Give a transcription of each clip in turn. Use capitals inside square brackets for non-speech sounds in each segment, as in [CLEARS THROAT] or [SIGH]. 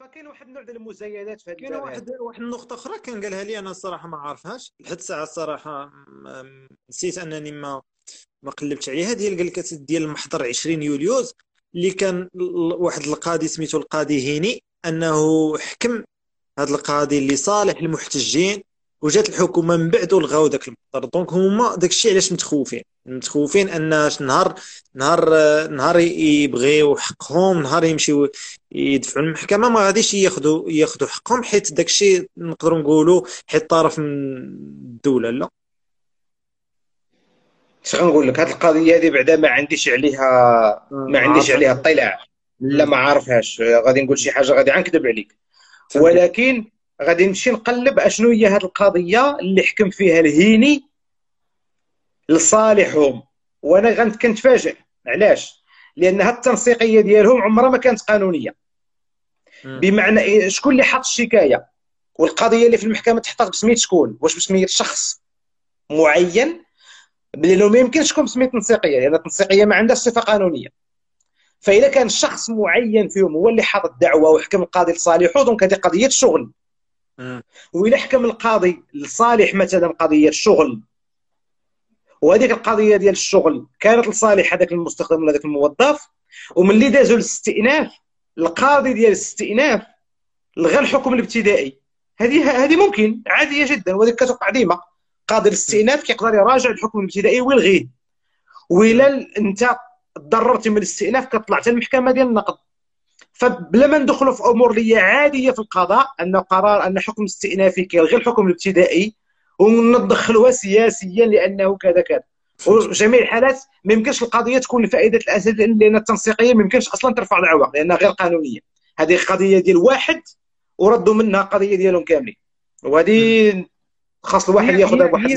فكاين واحد النوع ديال المزايدات في كاين واحد واحد النقطة أخرى كان قالها لي أنا الصراحة ما عارفهاش. لحد الساعة الصراحة نسيت أنني ما ما قلبت عليها. ديال قال لك ديال المحضر 20 يوليوز اللي كان واحد القاضي سميتو القاضي هيني أنه حكم هذا القاضي اللي صالح المحتجين وجات الحكومة من بعد ولغاو ذاك المحضر donc هما داك الشيء علاش متخوفين. متخوفين أن نهار نهار نهار يبغيو حقهم نهار يمشيو يدفعوا المحكمة ما غاديش ياخذوا ياخذوا حقهم حيت داك الشيء نقدروا نقولوا حيت طرف من الدولة. لا. غنقول لك؟ هذه القضية هذه بعدا ما عنديش عليها ما عنديش عليها اطلاع. لا ما عارفهاش. غادي نقول شي حاجة غادي غنكذب عليك. ولكن غادي نمشي نقلب أشنو هي هذه القضية اللي حكم فيها الهيني لصالحهم. وأنا كنتفاجئ. علاش؟ لأن هذه التنسيقية ديالهم عمرها ما كانت قانونية. بمعنى إيه؟ شكون اللي حط الشكاية؟ والقضية اللي في المحكمة تحطات بسميه شكون؟ واش بسميه شخص معين؟ لأنه ما يمكنش تكون بسميه تنسيقية لأن التنسيقية ما عندهاش صفة قانونية. فإذا كان شخص معين فيهم هو اللي حط الدعوة وحكم القاضي لصالحه دونك هذه قضية شغل. وإذا حكم القاضي لصالح مثلا قضية الشغل. وهذيك القضية ديال الشغل كانت لصالح هذاك المستخدم ولا هذاك الموظف وملي دازوا للاستئناف القاضي ديال الاستئناف لغى الحكم الابتدائي. هذه هذه ممكن عادية جدا وهذه كتوقع ديما قاضي الاستئناف كيقدر يراجع الحكم الابتدائي ويلغيه. وإلا أنت تضررتي من الاستئناف كطلع المحكمة ديال النقد. فبلا ما ندخلوا في أمور اللي عادية في القضاء أن قرار أن حكم استئنافي كيلغي الحكم الابتدائي وندخلوها سياسيا لأنه كذا كذا. وجميع الحالات ما يمكنش القضية تكون لفائدة الاسد لأن التنسيقيه ما يمكنش أصلا ترفع دعوه لأنها غير قانونية. هذه قضية ديال واحد وردوا منها قضية ديالهم كاملين. وهذه خاص الواحد ياخذها بواحد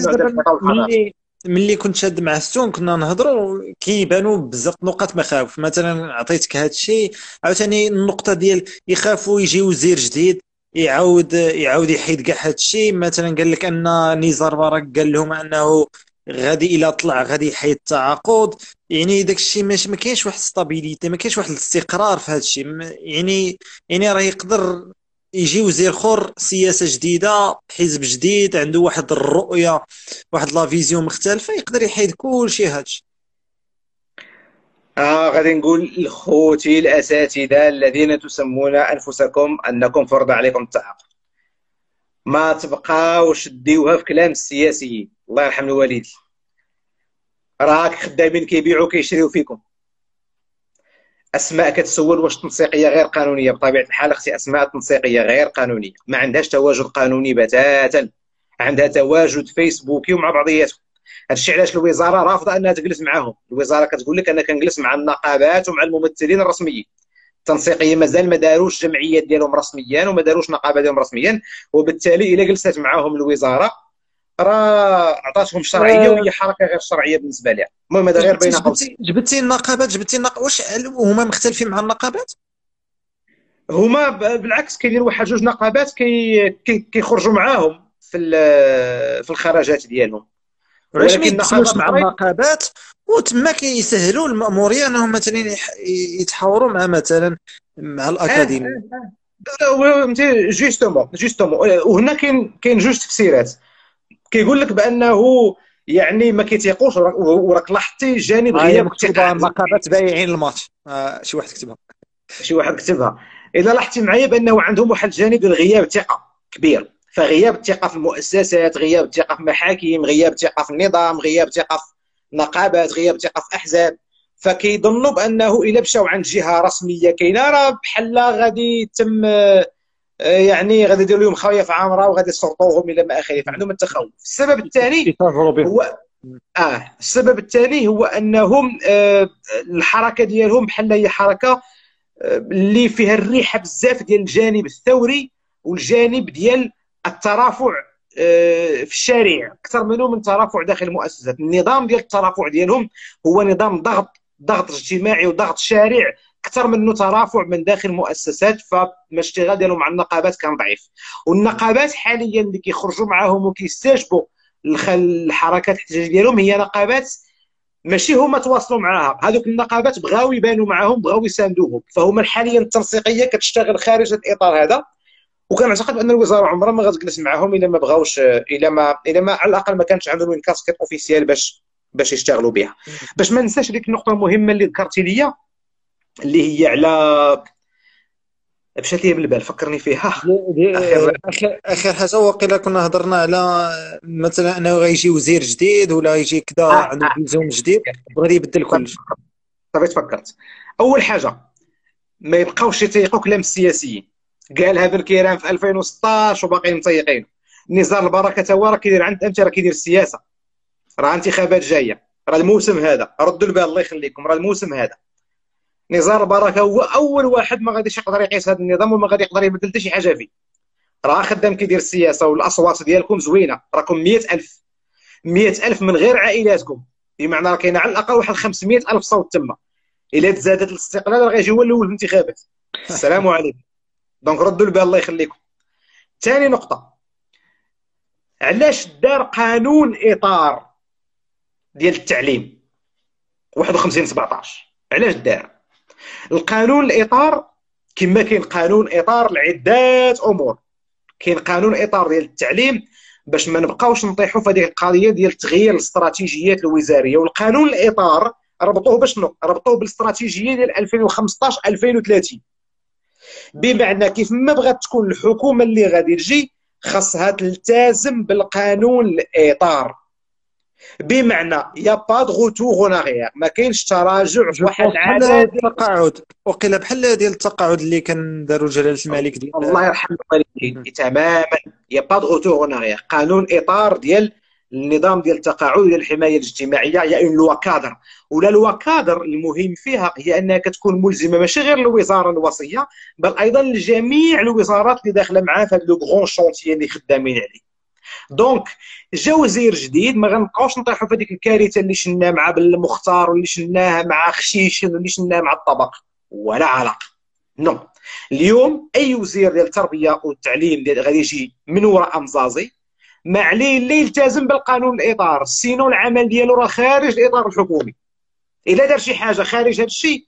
ملي كنت شاد مع ستون كنا نهضروا كيبانوا بزاف نقاط مخاوف مثلا عطيتك هذا الشيء عاوتاني النقطة ديال يخافوا يجي وزير جديد يعاود يعاود يحيد كاع هذا الشيء. مثلا قال لك أن نزار بارك قال لهم أنه غادي إلى طلع غادي يحيد التعاقد. يعني داك الشيء ماشي ما كاينش واحد stabilité ما كاينش واحد الاستقرار في هذا الشيء. يعني يعني راه يقدر يجي وزير اخر سياسة جديدة حزب جديد عنده واحد الرؤية واحد la vision مختلفة يقدر يحيد كل شيء هادشي آه غادي نقول لخوتي الأساتذة الذين تسمون أنفسكم أنكم فرض عليكم التعاقد. ما تبقاوش ديوها في كلام السياسيين. الله يرحم الوالدين راك خدامين كيبيعوا كيشريو فيكم. أسماء كتسول واش التنسيقيه غير قانونية؟ بطبيعة الحال أختي أسماء التنسيقيه غير قانونية. ما عندهاش تواجد قانوني بتاتا. عندها تواجد فيسبوكي ومع بعضياتهم. هادشي علاش الوزارة رافضة أنها تجلس معاهم. الوزارة كتقول لك أنا كنجلس مع النقابات ومع الممثلين الرسميين. التنسيقية مازال ما داروش جمعيات ديالهم رسميا وما داروش نقابه ديالهم رسميا وبالتالي إلا جلست معاهم الوزارة راه عطاتهم الشرعيه وهي حركة غير شرعية بالنسبة لها. المهم هذا غير بين قوسين جبتي النقابات جبتي النق... واش هما مختلفين مع النقابات؟ هما بالعكس كاينين واحد جوج نقابات كي كيخرجوا معاهم في في الخرجات ديالهم. ولكن ما يدخلوش مع النقابات؟ وتما كيسهلوا المأمورية أنهم مثلا يتحاوروا مع مثلا مع الاكاديمي فهمتي؟ justement justement. وهنا كاين كاين جوج تفسيرات. كيقول لك بأنه يعني ما كيتيقوش وراك لاحظتي جانب غياب مكتوبة نقابات بايعين الماتش. آه شي واحد كتبها. شي واحد كتبها. إذا لاحظتي معايا بأنه عندهم واحد الجانب الغياب ثقة كبير. فغياب الثقه في المؤسسات غياب الثقه في المحاكم غياب الثقه في النظام غياب الثقه في نقابات غياب الثقه في أحزاب. فكيظنوا بأنه إلا مشاو عند جهة رسمية كاينة راه بحال غادي يتم آه، يعني غادي يديروا لهم خاوية في عامرة وغادي يسرطوهم إلى ما اخره فعندهم التخوف السبب الثاني هو آه. السبب الثاني هو أنهم آه الحركة ديالهم بحال هي حركة آه اللي فيها الريحة بزاف ديال الجانب الثوري والجانب ديال الترافع آه في الشارع. أكثر منه من ترافع داخل المؤسسات. النظام ديال الترافع ديالهم هو نظام ضغط ضغط اجتماعي وضغط شارع أكثر منه ترافع من داخل المؤسسات فما الاشتغال ديالهم مع النقابات كان ضعيف. والنقابات حاليا اللي كيخرجوا معاهم وكيستجبوا الحركات الاحتجاجيه ديالهم هي نقابات ماشي هما تواصلوا معاها. هذوك النقابات بغاو يبانوا معاهم بغاو يساندوهم. فهما حاليا التنسيقية كتشتغل خارج الإطار هذا. وكنعتقد بأن الوزارة عمرها ما غتجلس معاهم إلا ما بغاوش إلا ما إلا ما على الأقل ما كانش عندهم casquette officielle باش باش يشتغلوا بها. باش ما ننساش ديك النقطة المهمة اللي ذكرتي لي اللي هي على مشات لي بالبال فكرني فيها. [LAUGHS] آخر اخر حاجة وقيلا كنا هضرنا على مثلا أنه غيجي وزير جديد ولا يجي كذا آه عنده vision جديد بغى يبدل كلشي صافي تفكرت. أول حاجة ما يبقاوش يتيقوك لا من السياسيين قالها بن كيران في 2016 وباقيين متيقين. نزار البركة هو راه كيدير عند أنت راه كيدير السياسة راه انتخابات جاية. راه الموسم هذا. ردوا البال الله يخليكم. راه الموسم هذا. نزار البركة هو اول واحد ما غاديش يقدر يقيس هذا النظام وما غادي يقدر يبدل حتى شي حاجة فيه. راه خدام كيدير السياسة والأصوات ديالكم زوينة. راكم 100000 100000 من غير عائلاتكم. بمعنى راه كاين على الأقل واحد 500000 صوت تما. إلا تزادت الاستقلال راه غيجي هو الأول في الانتخابات. السلام عليكم. دونك ردوا البال الله يخليكم. ثاني نقطة. علاش دار قانون إطار ديال التعليم؟ 51 17 علاش دار؟ القانون الإطار كما كاين قانون إطار لعدة أمور. كاين قانون إطار ديال التعليم باش ما نبقاوش نطيحوا في هذه القضية ديال تغيير الاستراتيجيات الوزارية. والقانون الإطار ربطوه بشنو ربطوه بالاستراتيجية ديال 2015 2030 بمعنى كيف ما بغات تكون الحكومة اللي غادي تجي خاصها تلتزم بالقانون الإطار. بمعنى y a pas de retour en arrière ما كاينش تراجع في واحد العدد التقاعد. وقيل بحال ديال التقاعد اللي كان داروا جلاله الملك ديال الله يرحم الوالدين. تماما. y a pas de en arrière قانون إطار ديال النظام ديال التقاعد ديال الحماية الاجتماعية y a une loi cadre. ولا loi cadre المهم فيها هي أنها كتكون ملزمة ماشي غير الوزارة الوصية بل أيضا لجميع الوزارات اللي داخلة معاه في هذا le grand chantier اللي خدامين عليه. donc جا وزير جديد ما غنبقاوش نطيحوا في هذيك الكارثة اللي شفناها مع بالمختار واللي شفناها مع خشيش واللي شناها مع الطبق. ولا علاقة. non. اليوم أي وزير ديال التربية والتعليم ديال غادي يجي من وراء أمزازي ما عليه الا يلتزم بالقانون الإطار sinon العمل ديالو راه خارج الإطار الحكومي. إلا دار شي حاجة خارج هذا الشيء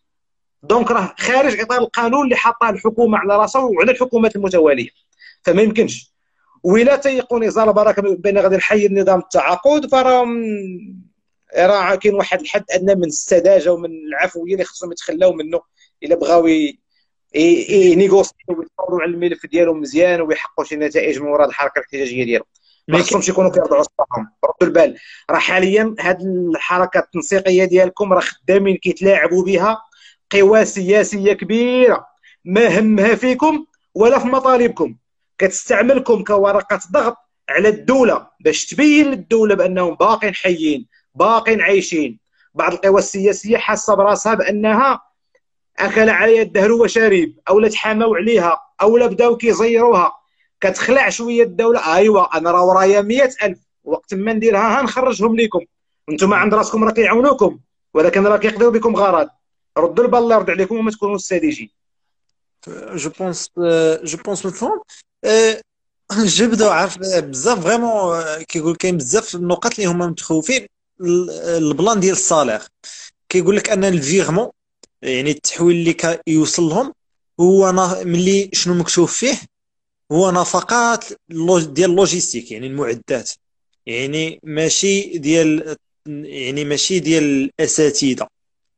donc راه خارج إطار القانون اللي حاطاه الحكومة على راسها وعلى الحكومات المتوالية. فما يمكنش. ولا تيقون نزار بركه بان غادي نحيد نظام التعاقد. فراه راه كاين واحد الحد ادنى من السذاجة ومن العفويه اللي خصهم يتخلاو منه إلا بغاو ينيغوسيو ويتفاوضوا على الملف ديالهم مزيان ويحققوا شي نتائج من وراء الحركة الاحتجاجية ديالهم. ما خصهمش يكونوا كيرضعوا صباحهم ردوا البال. راه حاليا هذه الحركة التنسيقية ديالكم راه خدامين كيتلاعبوا بها قوى سياسية كبيرة. ما همها فيكم ولا في مطالبكم. كتستعملكم كورقة ضغط على الدولة باش تبين للدولة بأنهم باقين حيين باقين عايشين. بعض القوى السياسية حاسة براسها بأنها اكل عليها الدهر وشرب أو لا تحاموا عليها أو لا بداو كيزيروها. كتخلع شوية الدولة. ايوا أنا راه ورايا 100000 وقت ما نديرها ها نخرجهم لكم أنتم عند راسكم راه كيعاونوكم ولكن راه كيقضيو بكم غرض. ردوا البال الله يرضي عليكم وما تكونوا استراتيجي je pense je pense مفهوم [CLEARS THROAT] جبدوا عارف بزاف vraiment كيقول كاين بزاف النقط اللي هما متخوفين. ال plan ديال ال salaire كيقول لك أن ال virement يعني التحويل اللي كيوصل لهم هو ملي شنو مكتوب فيه هو نفقات ديال ال logistique يعني المعدات. يعني ماشي ديال يعني ماشي ديال الأساتذة.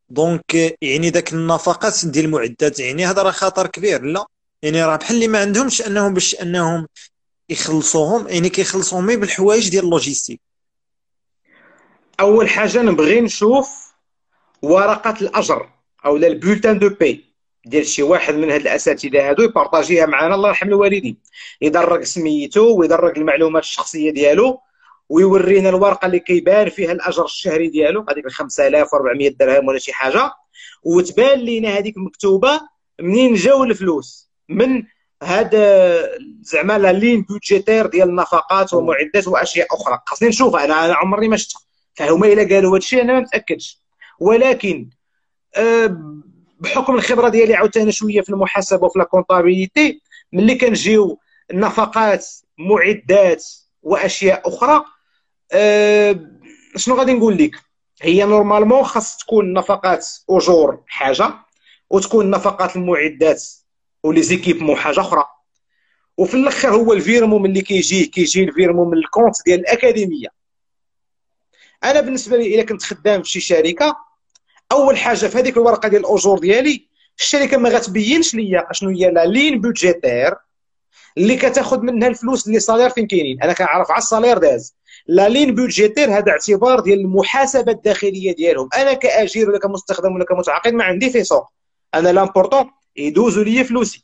donc يعني ذاك النفقات ديال المعدات يعني هذا راه خطر كبير. لا. يعني راه بحال اللي ما عندهمش انهم باش انهم يخلصوهم يعني كيخلصوهم بالحوايج ديال ال logistique. أول حاجة نبغي نشوف ورقة الأجر أو ال bulletin de paie ديال شي واحد من هاد الأساتذة هادو يبارطاجيها معنا الله يرحم الوالدين. يدرك سميتو ويدرك المعلومات الشخصية ديالو ويورينا الورقة اللي كيبان فيها الأجر الشهري ديالو هذيك 5400 درهم ولا شي حاجة وتبان لينا هذيك مكتوبة منين جاو الفلوس. من هذا زعما لا لين بودجيتير ديال النفقات ومعدات وأشياء أخرى. خاصني نشوفها أنا عمرني ما شفتها. فهما إلا قالوا هذا الشيء أنا ما متأكدش. ولكن أه بحكم الخبرة ديالي عاوتاني شوية في المحاسبة وفي لا ملي كنجيو نفقات معدات وأشياء أخرى أه شنو غادي نقول لك؟ هي normalement خاص تكون نفقات أجور حاجة وتكون نفقات المعدات و les équipements حاجة أخرى. وفي الآخر هو ال virement ملي كيجي كيجي ال virement من ال compte ديال الأكاديمية. أنا بالنسبة لي إلا كنت خدام في شي شركة أول حاجة في هذيك الورقة ديال الأجور ديالي الشركة ما غتبينش ليا أشنو هي la ligne budgétaire اللي كتاخذ منها الفلوس اللي salaire فين كاينين. أنا كنعرف على ال salaire داز. la ligne budgétaire هذا اعتبار ديال المحاسبة الداخلية ديالهم. أنا كأجير ولا كمستخدم ولا كمتعاقد ما عندي في سوق أنا l'important يدوزوا لي فلوسي.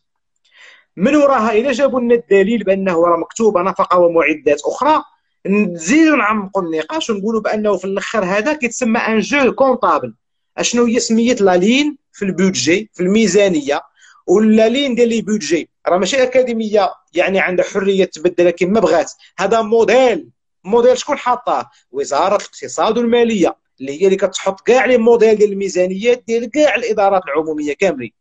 من وراها إلى جابوا لنا الدليل بأنه راه مكتوبة نفقة ومعدات أخرى. نزيدوا نعمقوا النقاش ونقولوا بأنه في الآخر هذا كيتسمى un jeu comptable أشنو هي سمية la ligne في ال budget في الميزانية؟ و la ligne ديال les budgets؟ راه ماشي أكاديمية يعني عندها حرية تبدل كما بغات. هذا modèle. modèle شكون حاطاه؟ وزارة الاقتصاد والمالية اللي هي اللي كتحط كاع les modèles ديال الميزانيات ديال كاع الإدارات العمومية كاملين.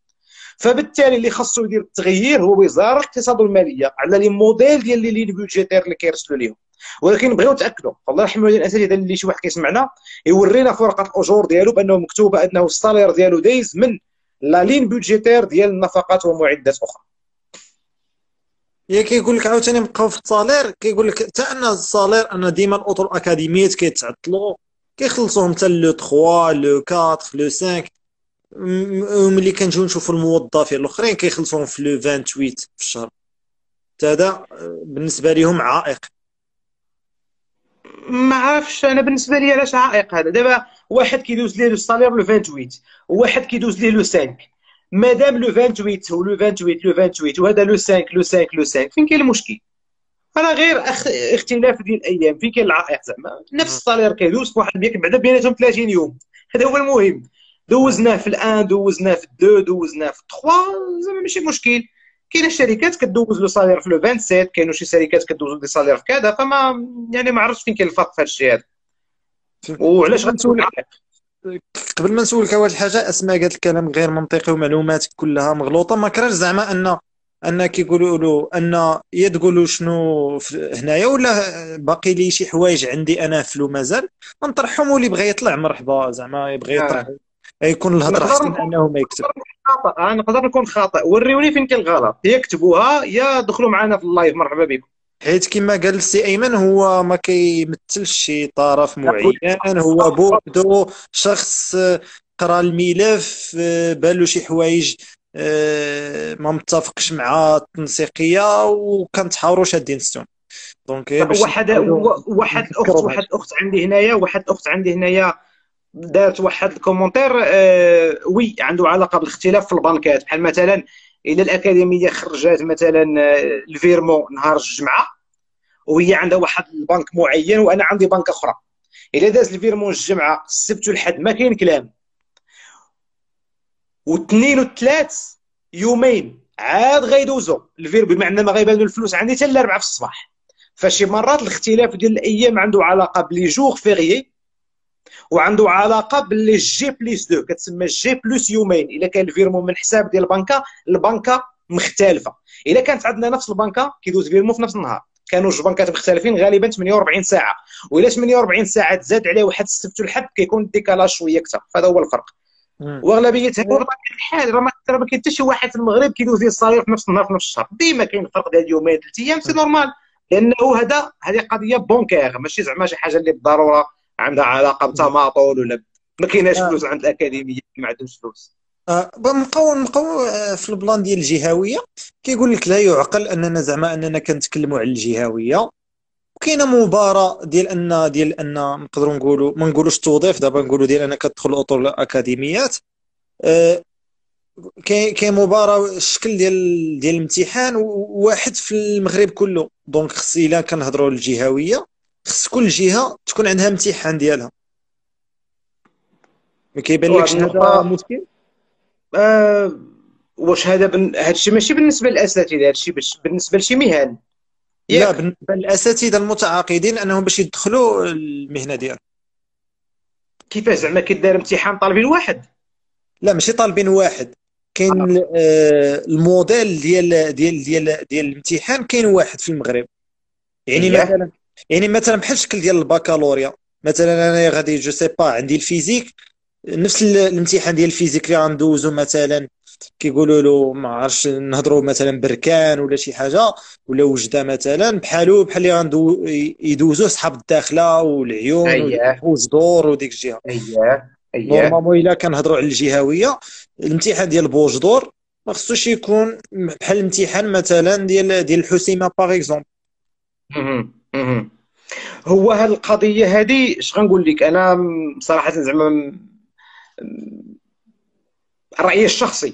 فبالتالي اللي خاصو يدير التغيير هو وزارة الاقتصاد والمالية على les modèles ديال les lignes budgétaires اللي كيرسلوا ليهم. ولكن بغيو نتاكدوا الله يرحم والدين الأساتذة اللي شي واحد كيسمعنا يورينا في ورقه الأجور ديالو بأنه مكتوبة أنه ال salaire ديالو دايز من la ligne budgétaire ديال النفقات ومعدات أخرى. هي كيقول لك عاوتاني بقاو في الصالير كيقول لك حتى أن الصالير أن ديما الأطر الاكاديميات كيتعطلوا كيخلصوهم حتى لو 3 لو 4 لو 5 وملي كنجيو نشوفوا الموظفين الآخرين كيخلصوهم في لو 28 في الشهر. هذا بالنسبة لهم عائق. ما عرفش أنا بالنسبة لي علاش عائق هذا؟ دابا واحد كيدوز ليه لو سالير لو 28 وواحد كيدوز ليه لو 5 مادام le 28 هو le 28 le 28 وهذا le 5 le 5 le 5 فين كاين المشكل؟ أنا غير أخ... اختلاف ديال الأيام فين كاين العائق زعما؟ نفس ال salaire كيدوز في واحد بعدا بيناتهم 30 يوم. هذا هو المهم. دوزناه في ال un دوزناه في ال deux دوزناه في 3 زعما ماشي مشكل. كاينة شركات كدوز le salaire في le 27 كاينو شي شركات كدوز le salaire في كذا فما يعني ما عرفتش فين كاين الفرق في هذا الشيء هذا. وعلاش غنسول قبل ما نسولك واحد الحاجة أسماء قالت الكلام غير منطقي ومعلومات كلها مغلوطة. ما كرهش زعما ان أن كيقولوا له أن يا تقولوا شنو هنايا ولا باقي لي شي حوايج عندي أنا فلو مازال. نطرحهم واللي بغى يطلع مرحبا زعما يبغي يطرح. يكون الهضرة أحسن انه ما يكتب خطأ. نقدر نكون خاطئ وريوني فين كاين الغلط. يا كتبوها يا دخلوا معنا في ال live. مرحبا بكم. حيت كما قال السي أيمن هو ما كيمثلش شي طرف معين. هو بوحدو شخص قرا الملف بالو شي حوايج آه، ما متفقش مع التنسيقية وكنتحاوروا شادين ستون. donc واحد واحد الأخت واحد الأخت عندي هنايا واحد الأخت عندي هنايا دارت واحد ال commentaire آه oui عنده علاقة بالاختلاف في البنكات. بحال مثلا إلى الأكاديمية خرجت مثلا آه، ال virement نهار الجمعة وهي عندها واحد البنك معين وأنا عندي بنك أخرى. الا داز ال virement الجمعة السبت والحد ما كاين كلام. واثنين وثلاث يومين عاد غيدوزو. ال virement بمعنى ما غيبانو الفلوس عندي حتى الاربعاء في الصباح. فشي مرات الاختلاف ديال الأيام عنده علاقة ب les jours fériés وعنده علاقة ب les J plus deux كتسمى J plus يومين إلا كان ال virement من حساب ديال البنكة البنكة مختلفة. إلا كانت عندنا نفس البنكة كيدوز virement في نفس النهار. كانوا جوج بنكات مختلفين غالبا 48 ساعة. وإلا 48 ساعة تزاد عليه واحد السبت والحد كيكون ال décalage شوية أكثر. هذا هو الفرق. وأغلبية بطبيعه الحال راه ما كاين حتى شي واحد في المغرب كيدوز ديال ال salaire في نفس النهار في نفس الشهر. ديما كاين فرق ديال يومين ثلاث أيام c'est normal لأنه هذا هذه قضية bancaire ماشي زعما شي حاجة اللي بالضرورة عندها علاقة بتماطل ولا ما كايناش آه. فلوس عند الأكاديمية ما عندهمش فلوس. آه نبقاو نبقاو آه، في ال plan ديال الجهوية كيقول لك لا يعقل أننا زعما أننا كنتكلموا على الجهوية. وكاينة مباراة ديال أن ديال أن نقدروا نقولوا ما نقولوش توظيف دابا نقولوا ديال أنك تدخل اطر الاكاديميات آه كاين مباراة الشكل ديال ديال الامتحان واحد في المغرب كله. donc خص إلا كنهضروا الجهوية. خص كل جهة تكون عندها امتحان ديالها. ما كيبان لكش هذا مشكل؟ آه واش هذا بن... هذا الشيء ماشي بالنسبة للأساتذة هذا الشيء بالنسبة لشي مهن. لا بالنسبة للاساتذه المتعاقدين أنهم باش يدخلوا المهنة ديالهم. كيفاش؟ زعما كيدار امتحان طالبين واحد؟ لا ماشي طالبين واحد. كاين آه. آه الموديل ديال ديال ديال ديال الامتحان كاين واحد في المغرب. يعني مثلا يعني مثلا بحال الشكل ديال البكالوريا مثلا أنا غادي je sais pas عندي ال physique نفس الامتحان ديال ال physique اللي غندوزو مثلا كيقولوا له ما عرفش نهضروا مثلا بركان ولا شي حاجة ولا وجدة مثلا بحالو بحال اللي غندو يدوزوه صحاب الداخلة والعيون أيه. وبوجدور وديك الجهة. اييه اييه normalement إلا كنهضروا على الجهوية الامتحان ديال بوجدور ما خصوش يكون بحال الامتحان مثلا ديال ديال الحسيمة par exemple. هو هاد القضية هذه اش غنقول لك؟ أنا صراحة زعما رأيي الشخصي.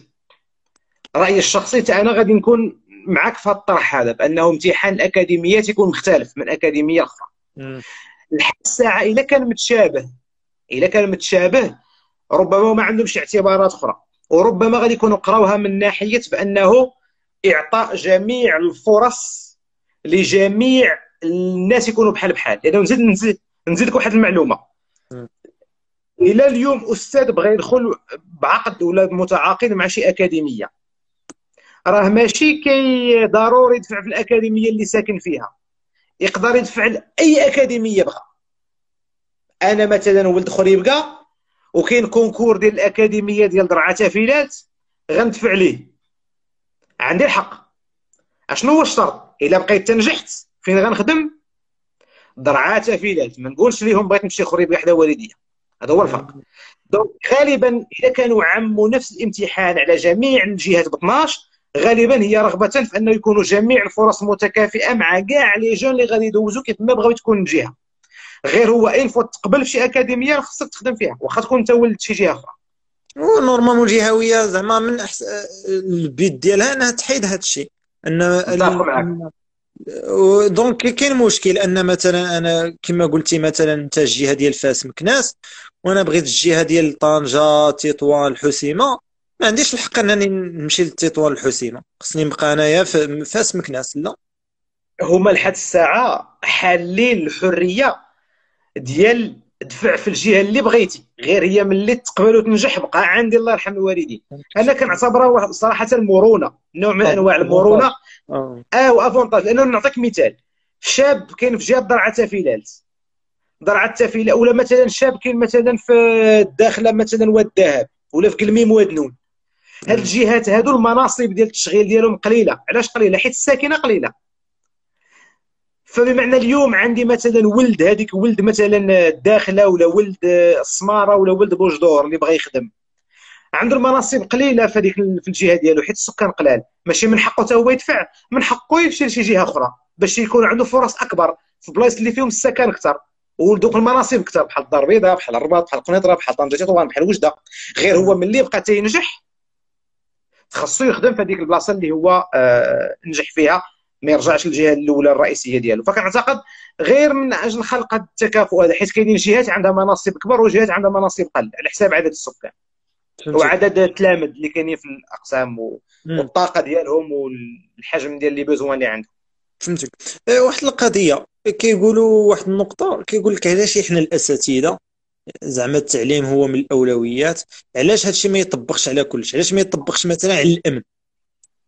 رأيي الشخصي تا أنا غادي نكون معك في هذا الطرح هذا بأنه امتحان الأكاديميات يكون مختلف من أكاديمية أخرى. لحد الساعة إلا كان متشابه إلا كان متشابه ربما ما عندهمش اعتبارات أخرى. وربما غادي يكونوا قراوها من ناحية بأنه إعطاء جميع الفرص لجميع الناس يكونوا بحال بحال. لأنه نزيد نزيد نزيد لك واحد المعلومة. إلى اليوم أستاذ بغى يدخل بعقد ولا متعاقد مع شي أكاديمية. راه ماشي كي ضروري يدفع في الأكاديمية اللي ساكن فيها. يقدر يدفع لأي أكاديمية بغى أنا مثلا ولد خريبكا وكاين كونكور ديال الأكاديمية ديال درعا تافيلات غندفع ليه. عندي الحق. أشنو هو الشرط؟ إلا بقيت تنجحت فين غنخدم؟ درعا تافيلات ما نقولش ليهم بغيت نمشي خريبكا حدا والديا هذا هو الفرق. donc غالبا إذا كانوا عموا نفس الامتحان على جميع الجهات ب 12 غالبا هي رغبة في أنه يكونوا جميع الفرص متكافئة مع كاع les gens اللي غادي يدوزوا كيف ما بغاو تكون الجهه غير هو une fois تقبل في شي اكاديميه خصك تخدم فيها واخا تكون أنت ولد شي جهة أخرى. و normalement الجهويه زعما من أحس... البيت ديالها إنها تحيد هذا الشيء ان donc كاين مشكل ان مثلا أنا كما قلتي مثلا انت الجهة ديال فاس مكناس وأنا بغيت الجهة ديال طنجة تطوان الحسيمه ما عنديش الحق انني نمشي لتطوان الحسيمه خصني نبقى انايا فاس مكناس لا. هما لحد الساعة حالين الحرية ديال دفع في الجهة اللي بغيتي. غير هي ملي تقبل وتنجح بقى عندي الله يرحم الوالدين. أنا كنعتبرها صراحة المرونه نوع من أنواع المرونة. آه. آه وأفونتاج. لأنه نعطيك مثال. شاب كاين في جهة درعا تافيلات درعا التافيله ولا مثلا شاب كاين مثلا في الداخلة مثلا واد الذهب ولا في قلميم واد نون. هاد الجهات هادو المناصب ديال التشغيل ديالهم قليلة. علاش قليلة؟ حيت الساكنة قليلة. فبمعنى اليوم عندي مثلا ولد هذيك ولد مثلا الداخله ولا ولد السماره ولا ولد بوجدور اللي بغى يخدم. عنده المناصب قليلة في هذيك في الجهة ديالو حيت السكان قلال. ماشي من حقه حتى هو يدفع من حقه يمشي لشي جهة أخرى باش يكون عنده فرص أكبر في بلايص اللي فيهم السكن أكثر. ودوك المناصب أكثر بحال الدار البيضاء بحال الرباط بحال قنيطره بحال طنجة تطوان بحال وجدة. غير هو ملي بقى تينجح خاصو يخدم في هذيك البلاصة اللي هو آه نجح فيها. ما يرجعش للجهة الأولى الرئيسية ديالو. فكنعتقد غير من أجل خلق هذا التكافؤ هذا حيت كاينين جهات عندها مناصب كبر وجهات عندها مناصب قل على حساب عدد السكان. وعدد التلامذ اللي كاينين في الأقسام و-. والطاقة ديالهم والحجم ديال لي بوزوان اللي عندهم. فهمتك. آه، واحد القضية كيقولوا واحد النقطة كيقول لك علاش إحنا الأساتذة زعما التعليم هو من الأولويات علاش هادشي ما يطبقش على كلش علاش ما يطبقش مثلا على الأمن؟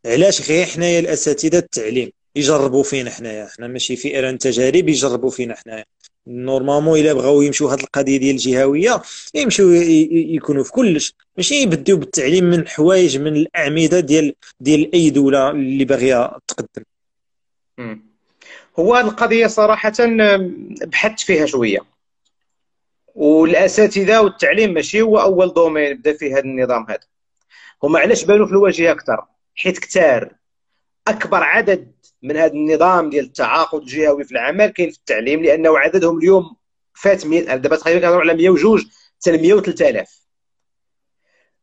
علاش غير حنايا الأساتذة التعليم؟ يجربوا فينا حنايا. حنا ماشي فئران تجارب يجربوا فينا حنايا. normalement إلا بغاو يمشيو هاد القضية ديال الجهوية يمشيو يكونوا في كلش. ماشي يبديو بالتعليم من حوايج من الأعمدة ديال ديال أي دولة اللي باغية تقدم. هو هذه القضية صراحة بحثت فيها شوية. والأساتذة والتعليم ماشي هو أول domaine بدا فيه هذا النظام هذا. هما علاش بانوا في الواجهة أكثر؟ حيت كتار أكبر عدد من هذا النظام ديال التعاقد الجهوي في العمل كاين في التعليم لأنه عددهم اليوم فات 100 دابا تقريبا كنهضروا على 102 حتى 100 3000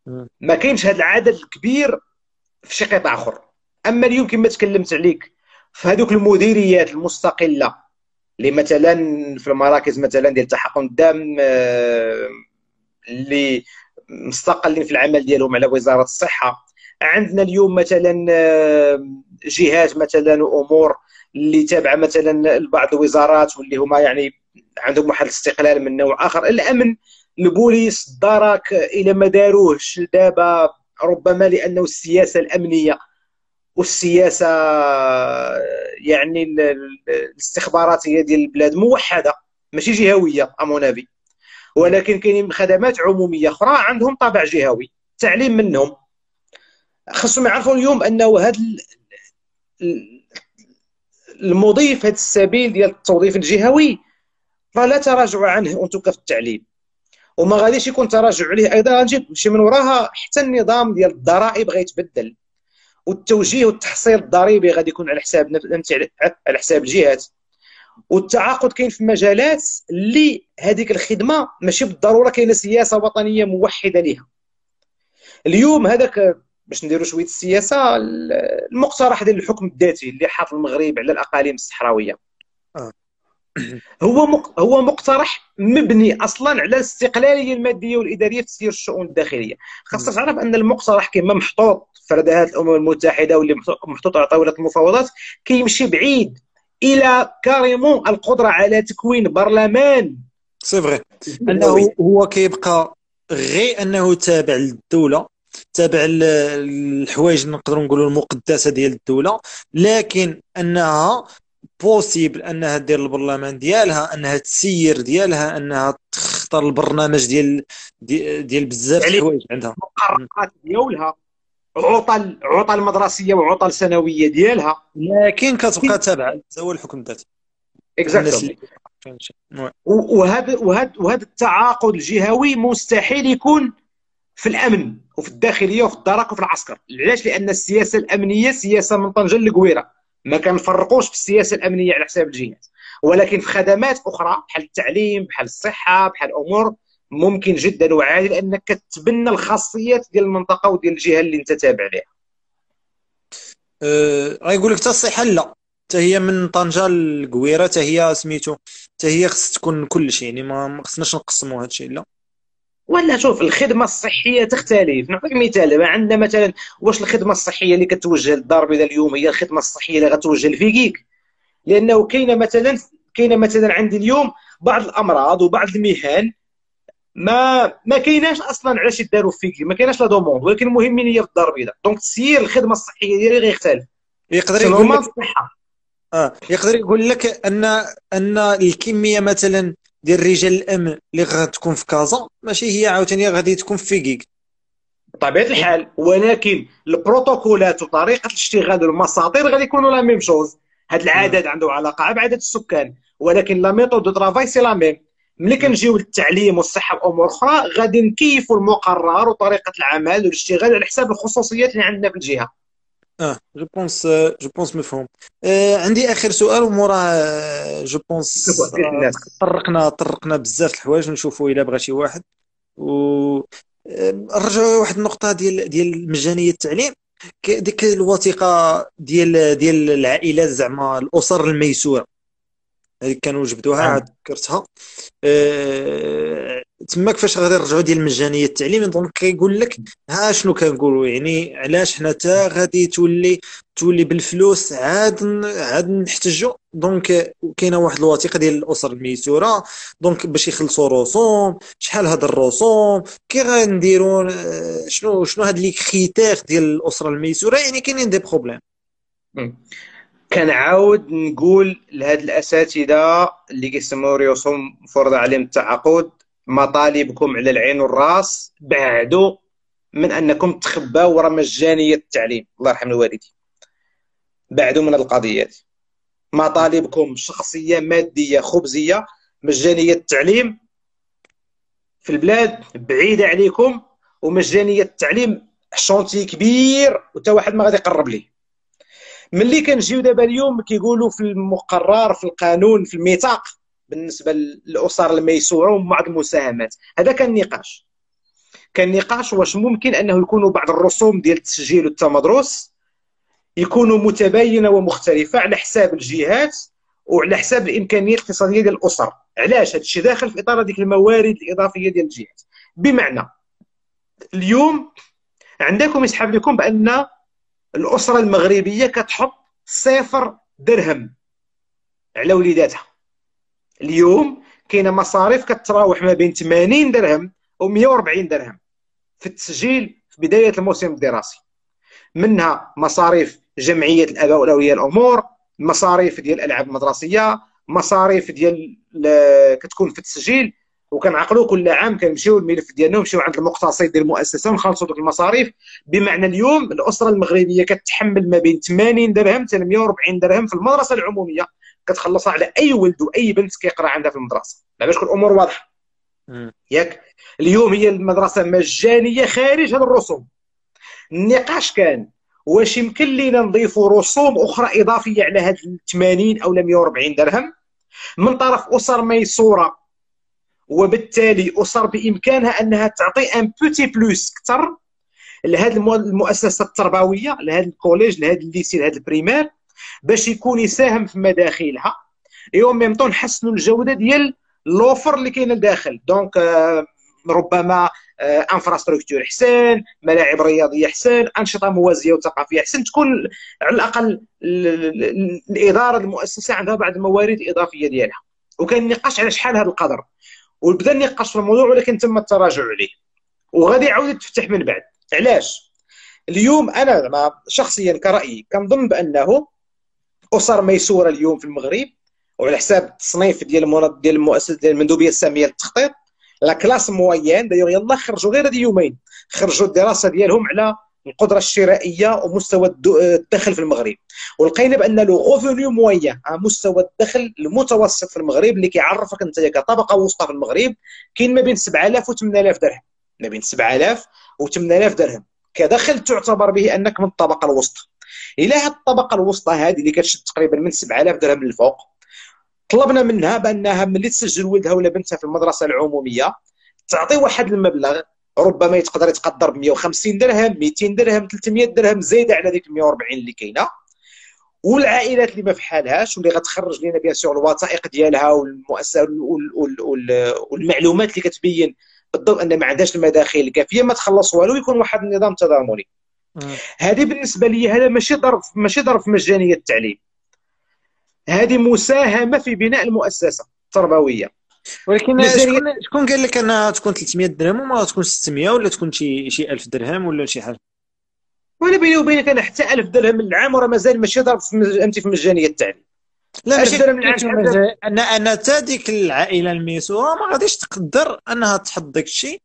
مم. ما كاينش هذا العدد الكبير في شي قطاع آخر. أما اليوم كما تكلمت عليك في هذوك المديريات المستقلة اللي مثلا في المراكز مثلا ديال التحقن الدم آه، اللي مستقلين في العمل ديالهم على وزارة الصحة. عندنا اليوم مثلا آه، جهات مثلا وأمور اللي تابعه مثلا لبعض الوزارات واللي هما يعني عندهم واحد الاستقلال من نوع آخر. الأمن البوليس الدرك إلى ما داروهش دابا ربما لأنه السياسة الأمنية والسياسة يعني ال- ال- الاستخباراتيه ديال البلاد موحدة ماشي جهوية امونافي ولكن كاينين خدمات عمومية أخرى عندهم طابع جهوي التعليم منهم. خاصهم يعرفوا اليوم أنه هذا المضي في هذا السبيل ديال التوظيف الجهوي فلا تراجع عنه انتك في التعليم. وما غاديش يكون تراجع عليه أيضا غنجيب شي من وراها حتى النظام ديال الضرائب غيتبدل. والتوجيه والتحصيل الضريبي غادي يكون على حساب على حساب الجهات. والتعاقد كاين في مجالات اللي هذيك الخدمة ماشي بالضرورة كاينة سياسة وطنية موحدة لها اليوم هذاك باش نديروا شوية السياسة المقترح ديال الحكم الذاتي اللي حاط المغرب على الأقاليم الصحراوية. آه. [CLEARS THROAT] هو هو مقترح مبني أصلا على الاستقلالية المادية والإدارية في تسيير الشؤون الداخلية. خاصك تعرف أن المقترح كما محطوط في رداءات الأمم المتحدة واللي محطوط على طاولة المفاوضات كيمشي بعيد إلى carrément القدرة على تكوين برلمان. c'est vrai أنه هو كيبقى غير أنه تابع للدولة. تابع الحوايج نقدروا نقولوا المقدسة ديال الدولة لكن أنها possible أنها دير البرلمان ديالها أنها تسير ديالها أنها تختار البرنامج ديال ديال بزاف يعني الحوايج عندها. المقررات ديالها عطل عطل مدرسية وعطل سنوية ديالها. لكن كتبقى تابعة هو الحكم الذاتي وهذا وهذا وهذا التعاقد الجهوي مستحيل يكون في الأمن. وفي الداخلية وفي الدرك وفي العسكر. علاش؟ لأن السياسة الأمنية سياسة من طنجة لقويره ما كنفرقوش في السياسة الأمنية على حساب الجهات ولكن في خدمات أخرى بحال التعليم بحال الصحة بحال الأمور ممكن جدا وعادي لأنك كتبنى الخاصيات ديال المنطقة وديال الجهة اللي أنت تابع لها أه غايقول لك حتى الصحة لا. حتى هي من طنجة للقويره حتى هي سميتو حتى هي خص تكون كل شيء يعني ما خصناش نقسموا هذا الشيء لا. ولا شوف الخدمة الصحية تختلف. نعطيك مثال عندنا مثلا واش الخدمة الصحية اللي كتوجه للدار البيضاء اليوم هي الخدمة الصحية اللي غتوجه لفيكيك. لأنه كاينة مثلا كاينة مثلا عندي اليوم بعض الأمراض وبعض المهن ما ما كايناش أصلا علاش يداروا فيك ما كايناش la demande ولكن المهم هي في الدار البيضاء donc تسيير الخدمة الصحية ديالي غيختلف يقدر يقول لك آه يقدر يقول لك أن أن الكمية مثلا ديال رجال الامن اللي غتكون في كازا ماشي هي عاوتاني غادي تكون في فيكيك بطبيعة الحال ولكن البروتوكولات وطريقة الاشتغال والمساطير غادي يكونوا la même chose هذا العدد عنده علاقة بعدد السكان ولكن la méthode de travail c'est la même ملي كنجيو للتعليم والصحة وامور أخرى غادي نكيفوا المقرر وطريقة العمل والاشتغال على حساب الخصوصيات اللي عندنا في الجهة. آه je pense je pense مفهوم آه عندي آخر سؤال وموراه je pense طرقنا طرقنا بزاف الحوايج ونشوفوا إلا بغى شي واحد. و نرجعوا آه، واحد النقطة ديال ديال مجانيه التعليم. ديك الوثيقة ديال ديال العائلات زعما الأسر الميسورة. هذيك كانوا جبدوها عاد ذكرتها أه تما كيفاش غادي نرجعوا ديال المجانية؟ التعليم donc كيقول لك ها شنو كنقولوا يعني علاش حنا تا غادي تولي تولي بالفلوس عاد عاد نحتجوا donc كاينة واحد الوثيقة ديال الأسر الميسوره donc باش يخلصوا رسوم شحال هاد الرسوم كي غنديروا آه، شنو شنو هاد les critères ديال الأسرة الميسوره يعني كاينين des problèmes. كنعاود نقول لهاد الأساتذة اللي كيسميو راسهم فرض عليهم التعاقد مطالبكم على العين والراس بعدوا من أنكم تخباو وراء مجانية التعليم. الله يرحم الوالدين. بعدوا من القضيات مطالبكم شخصية مادية خبزية مجانية التعليم في البلاد بعيدة عليكم ومجانية التعليم شونتي كبير وتا واحد ما غادي يقرب ليه. ملي كنجيو دابا اليوم كيقولوا في المقرر في القانون في الميثاق بالنسبة للأسر الميسوره وبعض المساهمات. هذا كان نقاش. كان نقاش واش ممكن أنه يكونوا بعض الرسوم ديال التسجيل والتمدرس يكونوا متباينة ومختلفة على حساب الجهات وعلى حساب الامكانيات الاقتصادية ديال الأسر. علاش؟ هذا الشيء داخل في إطار هذيك الموارد الإضافية ديال الجهات. بمعنى اليوم عندكم يسحب لكم بأن الأسرة المغربية كتحط صفر درهم على وليداتها. اليوم كاينة مصاريف كتراوح ما بين 80 درهم و 140 درهم في التسجيل في بداية الموسم الدراسي. منها مصاريف جمعية الآباء واولياء الأمور مصاريف ديال الالعاب المدرسيه مصاريف ديال كتكون في التسجيل. وكنعقلوا كل عام كنمشيو الملف ديالنا ونمشيو عند المقتصد ديال المؤسسة ونخلصوا دوك المصاريف. بمعنى اليوم الأسرة المغربية كتحمل ما بين 80 درهم حتى 140 درهم في المدرسة العمومية. كتخلصها على أي ولد وأي بنت كيقرأ عندها في المدرسة. باش تكون الأمور واضحة؟ ياك؟ اليوم هي المدرسة مجانية خارج هذه الرسوم. النقاش كان واش يمكن لينا نضيفوا رسوم أخرى إضافية على هاد 80 أو 140 درهم؟ من طرف أسر ميسورة وبالتالي أسر بإمكانها أنها تعطي un petit plus أكثر لهذه المؤسسة التربوية لهذا ال collège لهذا ال lycée لهذا ال primaire. باش يكون يساهم في مداخلها. اي ميم طون نحسنوا الجودة ديال l'offre اللي كاينة لداخل. donc آه، ربما infrastructure احسن ملاعب رياضية احسن أنشطة موازية وثقافية احسن تكون على الأقل الإدارة المؤسسة عندها بعض الموارد الاضافيه ديالها. وكان النقاش على شحال هذا القدر. وبدا النقاش في الموضوع ولكن تم التراجع عليه. وغادي يعاود يتفتح من بعد. علاش؟ اليوم أنا شخصيا كرأيي كنظن بأنه أسر ميسورة اليوم في المغرب وعلى حساب التصنيف ديال ديال المؤسسه ديال المندوبية السامية للتخطيط la classe moyenne. دايوغ يلا خرجوا غير هذه يومين خرجوا الدراسة ديالهم على القدرة الشرائية ومستوى الدخل في المغرب. ولقينا بأن le revenu moyen مستوى الدخل المتوسط في المغرب اللي كيعرفك أنت كطبقة وسطى في المغرب كاين ما بين 7000 و 8000 درهم. ما بين 7000 و 8000 درهم. كدخل تعتبر به أنك من الطبقة الوسطى. إلى هذه الطبقة الوسطى هذه اللي كتشد تقريبا من 7000 درهم للفوق. طلبنا منها بأنها ملي تسجل ولدها ولا بنتها في المدرسة العمومية تعطي واحد المبلغ ربما يتقدر يتقدر ب 150 درهم 200 درهم 300 درهم زايدة على ديك 140 اللي كاينة. والعائلات اللي ما فحالهاش واللي غتخرج لنا بيان سور الوثائق ديالها والمؤسسة والمعلومات اللي كتبين بالضبط أن ما عندهاش المداخيل الكافية ما تخلص والو يكون واحد النظام تضامني. هذه بالنسبة لي هذا ماشي ظرف ماشي ظرف مجانية التعليم. هذه مساهمة في بناء المؤسسة التربوية. ولكن شكون شكون قال لك أنها تكون 300 درهم وما تكون 600 ولا تكون شي شي 1000 درهم ولا شي حاجة؟ وأنا بيني وبينك أنا حتى 1000 درهم العام وراه مازال ماشي ضرب فهمتي في مجانية التعليم. لا ماشي أنا أنا حتى ديك العائلة الميسورة ما غاديش تقدر أنها تحط داك الشيء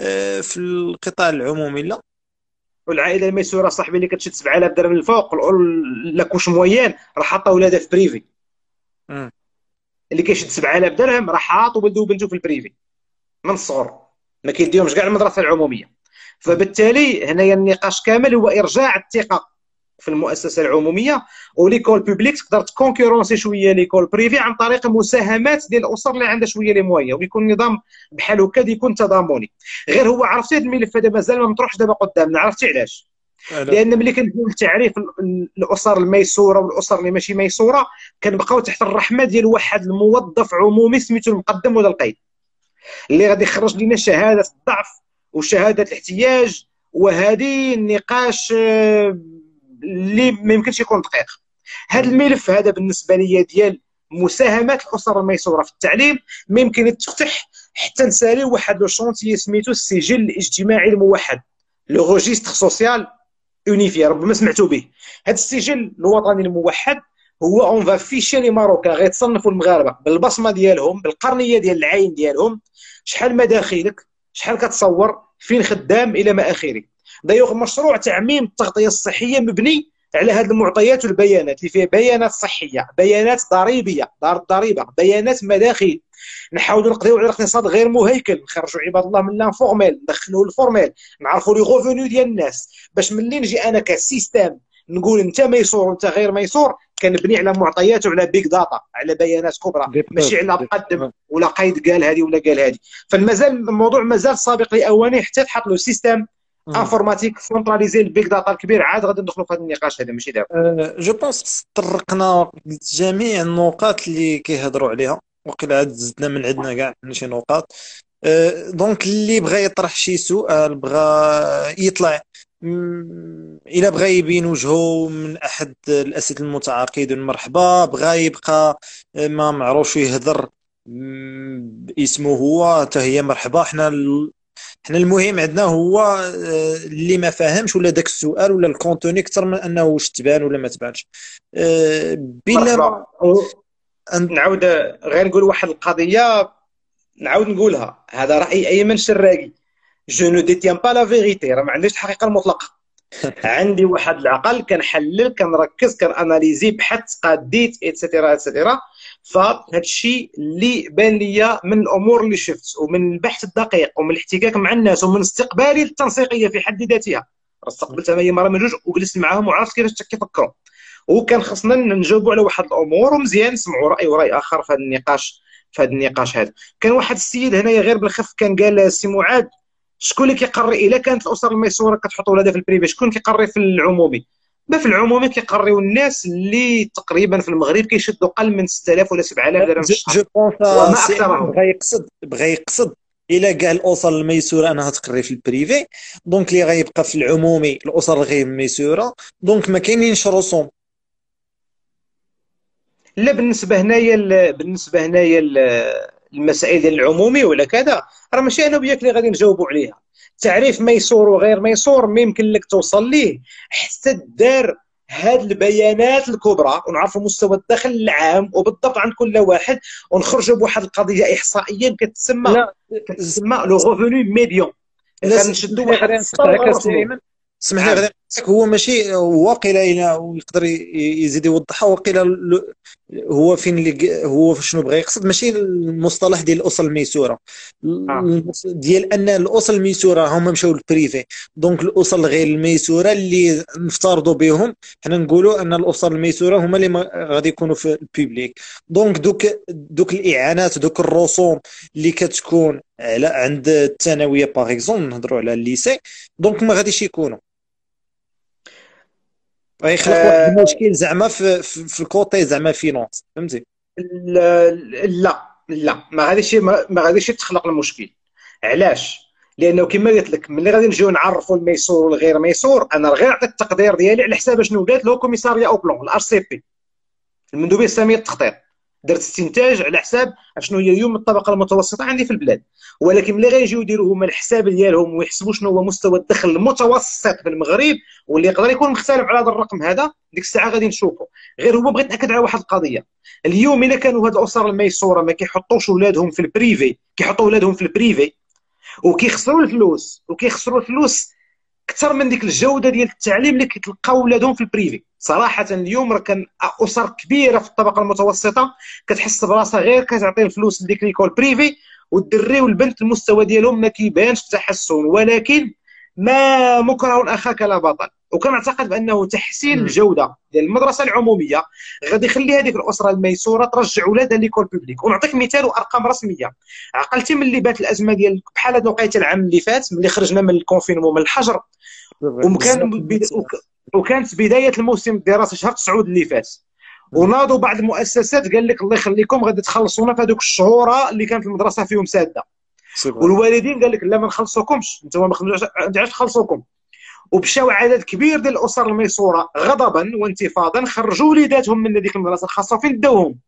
آه، في القطاع العمومي لا. والعائلة الميسوره صاحبي اللي كتشد 7000 درهم الفوق la couche moyenne راه حاطه ولادها في privé. اللي كيشد 7000 درهم راه حاط ولده وبنته في ال privé. من الصغر. ما كيديهمش كاع المدرسة العمومية. فبالتالي هنايا النقاش كامل هو إرجاع الثقة. في المؤسسة العمومية و l'école publique تقدر ت concurrencer شوية l'école privée عن طريق مساهمات ديال الأسر اللي عندها شوية les moyens ويكون نظام بحال هكا يكون تضامني. غير هو عرفتي هذا الملف هذا مازال ما مطروحش دابا قدامنا عرفتي علاش؟ لأن ملي كنديروا تعريف الأسر الميسورة والأسر اللي ماشي ميسورة كنبقاو تحت الرحمة ديال واحد الموظف عمومي سميتو المقدم ولا القايد. اللي غادي يخرج لنا شهادة الضعف وشهادة الاحتياج وهذه النقاش آه، اللي ما يمكنش يكون دقيق. هذا الملف هذا بالنسبة لي ديال مساهمات الاسر الميسوره في التعليم ما يمكن يتفتح حتى نسالي واحد le سميتو السجل الاجتماعي الموحد le registre social unifié ربما سمعتوا به. هذا السجل الوطني الموحد هو on va ficher les marocains غيتصنفوا المغاربة بالبصمة ديالهم بالقرنية ديال العين ديالهم شحال مداخلك شحال كتصور فين خدام إلى ما آخره. دايوغ مشروع تعميم التغطية الصحية مبني على هذه المعطيات والبيانات اللي فيها بيانات صحية بيانات ضريبية دار الضريبة بيانات مداخل نحاولوا نقضيو على الاقتصاد غير مهيكل نخرجوا عباد الله من l'informel ندخلوه ال formel نعرفوا les revenus ديال الناس. باش ملي نجي أنا ك système نقول انت ميسور وانت غير ميسور كنبني على معطيات وعلى big data على بيانات كبرى. ماشي على مقدم ولا قايد قال هذه ولا قال هذه فمازال الموضوع مازال سابق لاوانه حتى تحط له système informatique centralisé ال big data الكبير عاد غادي ندخلوا في هذا النقاش هذا ماشي دابا je pense طرقنا جميع النقاط اللي كيهضروا عليها وقيل عاد زدنا من عندنا كاع شي نقاط donc اللي بغى يطرح شي سؤال بغى يطلع الا بغى يبين وجهه من احد الاسئله المتعاقدين مرحبا بغى يبقى ما معروفش يهضر اسمه هو حتى هي مرحبا حنا حنا المهم عندنا هو آه، اللي ما فاهمش ولا داك السؤال ولا ال contenu أكثر من أنه واش تبان ولا ما تبانش. آه، بلا نعاود غير نقول واحد القضية نعاود نقولها. هذا رأي ايمن شراقي. je ne détiens pas la vérité راه ما عنديش الحقيقة المطلقة. [LAUGHS] عندي واحد العقل كنحلل كنركز كن analysé بحث قاديت et cetera et cetera فهذا الشيء اللي بان لي من الأمور اللي شفت ومن البحث الدقيق ومن الاحتكاك مع الناس ومن استقبالي للتنسيقيه في حد ذاتها. استقبلتها هي مرة من جوج وجلست معاهم وعرفت كيفاش كيفكروا. وكان خصنا نجاوبوا على واحد الأمور ومزيان نسمعوا رأي ورأي آخر في هذا النقاش في هذا النقاش هذا. كان واحد السيد هنايا غير بالخف كان قال سي معاد شكون اللي كيقري؟ إلا كانت الأسر الميسورة كتحط ولادها في ال privé شكون كيقري في العمومي؟ ما في العمومي كيقريو الناس اللي تقريبا في المغرب كيشدوا أقل من 6000 ولا 7000 درهم في الشهر je pense وما أكثرهم. بغى يقصد بغى يقصد إلا كاع الاسر الميسورة أنها تقري في ال privé. donc اللي غيبقى في العمومي الاسر الغير ميسورة. donc ما كاينينش رسوم. لا بالنسبة هنايا بالنسبة هنايا المسائل ديال العمومي ولا كذا راه ماشي أنا وياك اللي غادي نجاوبوا عليها. تعريف ميسور وغير ميسور ما يمكن لك توصل ليه. حتى دار هاد البيانات الكبرى ونعرفوا مستوى الدخل العام وبالضبط عند كل واحد ونخرجوا بواحد القضية إحصائية كتسمى كتسمى le revenu médian كنشدوا واحد غير هو ماشي واقيلا إلى يقدر يزيد يوضحها واقيلا هو فين اللي هو شنو بغى يقصد؟ ماشي المصطلح ديال الاسر الميسورة. آه. ديال أن الاسر الميسورة هما مشاو لل privé donc الاسر الغير الميسورة اللي نفترضوا بهم حنا نقولوا أن الاسر الميسورة هما اللي غادي يكونوا في ال public donc دوك دوك الإعانات دوك الرسوم اللي كتكون على عند الثانوية par exemple نهضروا على ال lycée donc ما غاديش يكونوا. غيخلق واحد آه، المشكل زعما في, في, ال côté زعما finance فهمتي؟ لا لا ما غاديش ما غاديش تخلق المشكل. علاش؟ لأنه كما قلت لك ملي غادي نجيو نعرفوا الميسور والغير ميسور أنا غير عطيت التقدير ديالي على حساب شنو؟ قالت له Commissariat au Plan ال HCP. المندوبيه الساميه للتخطيط درت استنتاج على حساب شنو هي اليوم الطبقة المتوسطة عندي في البلاد. ولكن ملي غيجيو يديروا هما الحساب ديالهم ويحسبوا شنو هو مستوى الدخل المتوسط في المغرب واللي يقدر يكون مختلف على هذا الرقم هذا ديك الساعة غادي نشوفوا غير هو بغيت نأكد على واحد القضية. اليوم إلا كانوا هاد الأسر الميسورة ما كيحطوش ولادهم في ال privé كيحطوا ولادهم في ال privé وكيخسروا الفلوس وكيخسروا الفلوس أكثر من ديك الجودة ديال التعليم اللي كيتلقاو ولادهم في ال privé صراحة اليوم راه كان أسر كبيرة في الطبقة المتوسطة كتحس براسها غير كتعطي الفلوس لديك l'école privée والدري والبنت المستوى ديالهم ما كيبانش التحسن ولكن ما مكره أخاك لا بطل. وكنعتقد بأنه تحسين الجوده ديال المدرسة العمومية. غادي يخلي هذيك الأسرة الميسورة ترجع ولادها l'école publique ونعطيك مثال وأرقام رسمية. عقلتي ملي بات الأزمة ديال بحال هذا وقيته العام اللي فات ملي خرجنا من ال confinement من الحجر. وكان وكانت بداية الموسم الدراسي شهر 9 اللي فات. وناضوا بعض المؤسسات قال لك الله يخليكم غادي تخلصونا في هذوك الشهور اللي كانت المدرسة فيهم سادة. والوالدين قال لك لا ما نخلصوكمش. أنتم ما عندناش نخلصوكم ومشاو عدد كبير ديال الأسر الميسورة غضبا وانتفاضا خرجوا وليداتهم من هذيك المدرسة الخاصة فين داوهم؟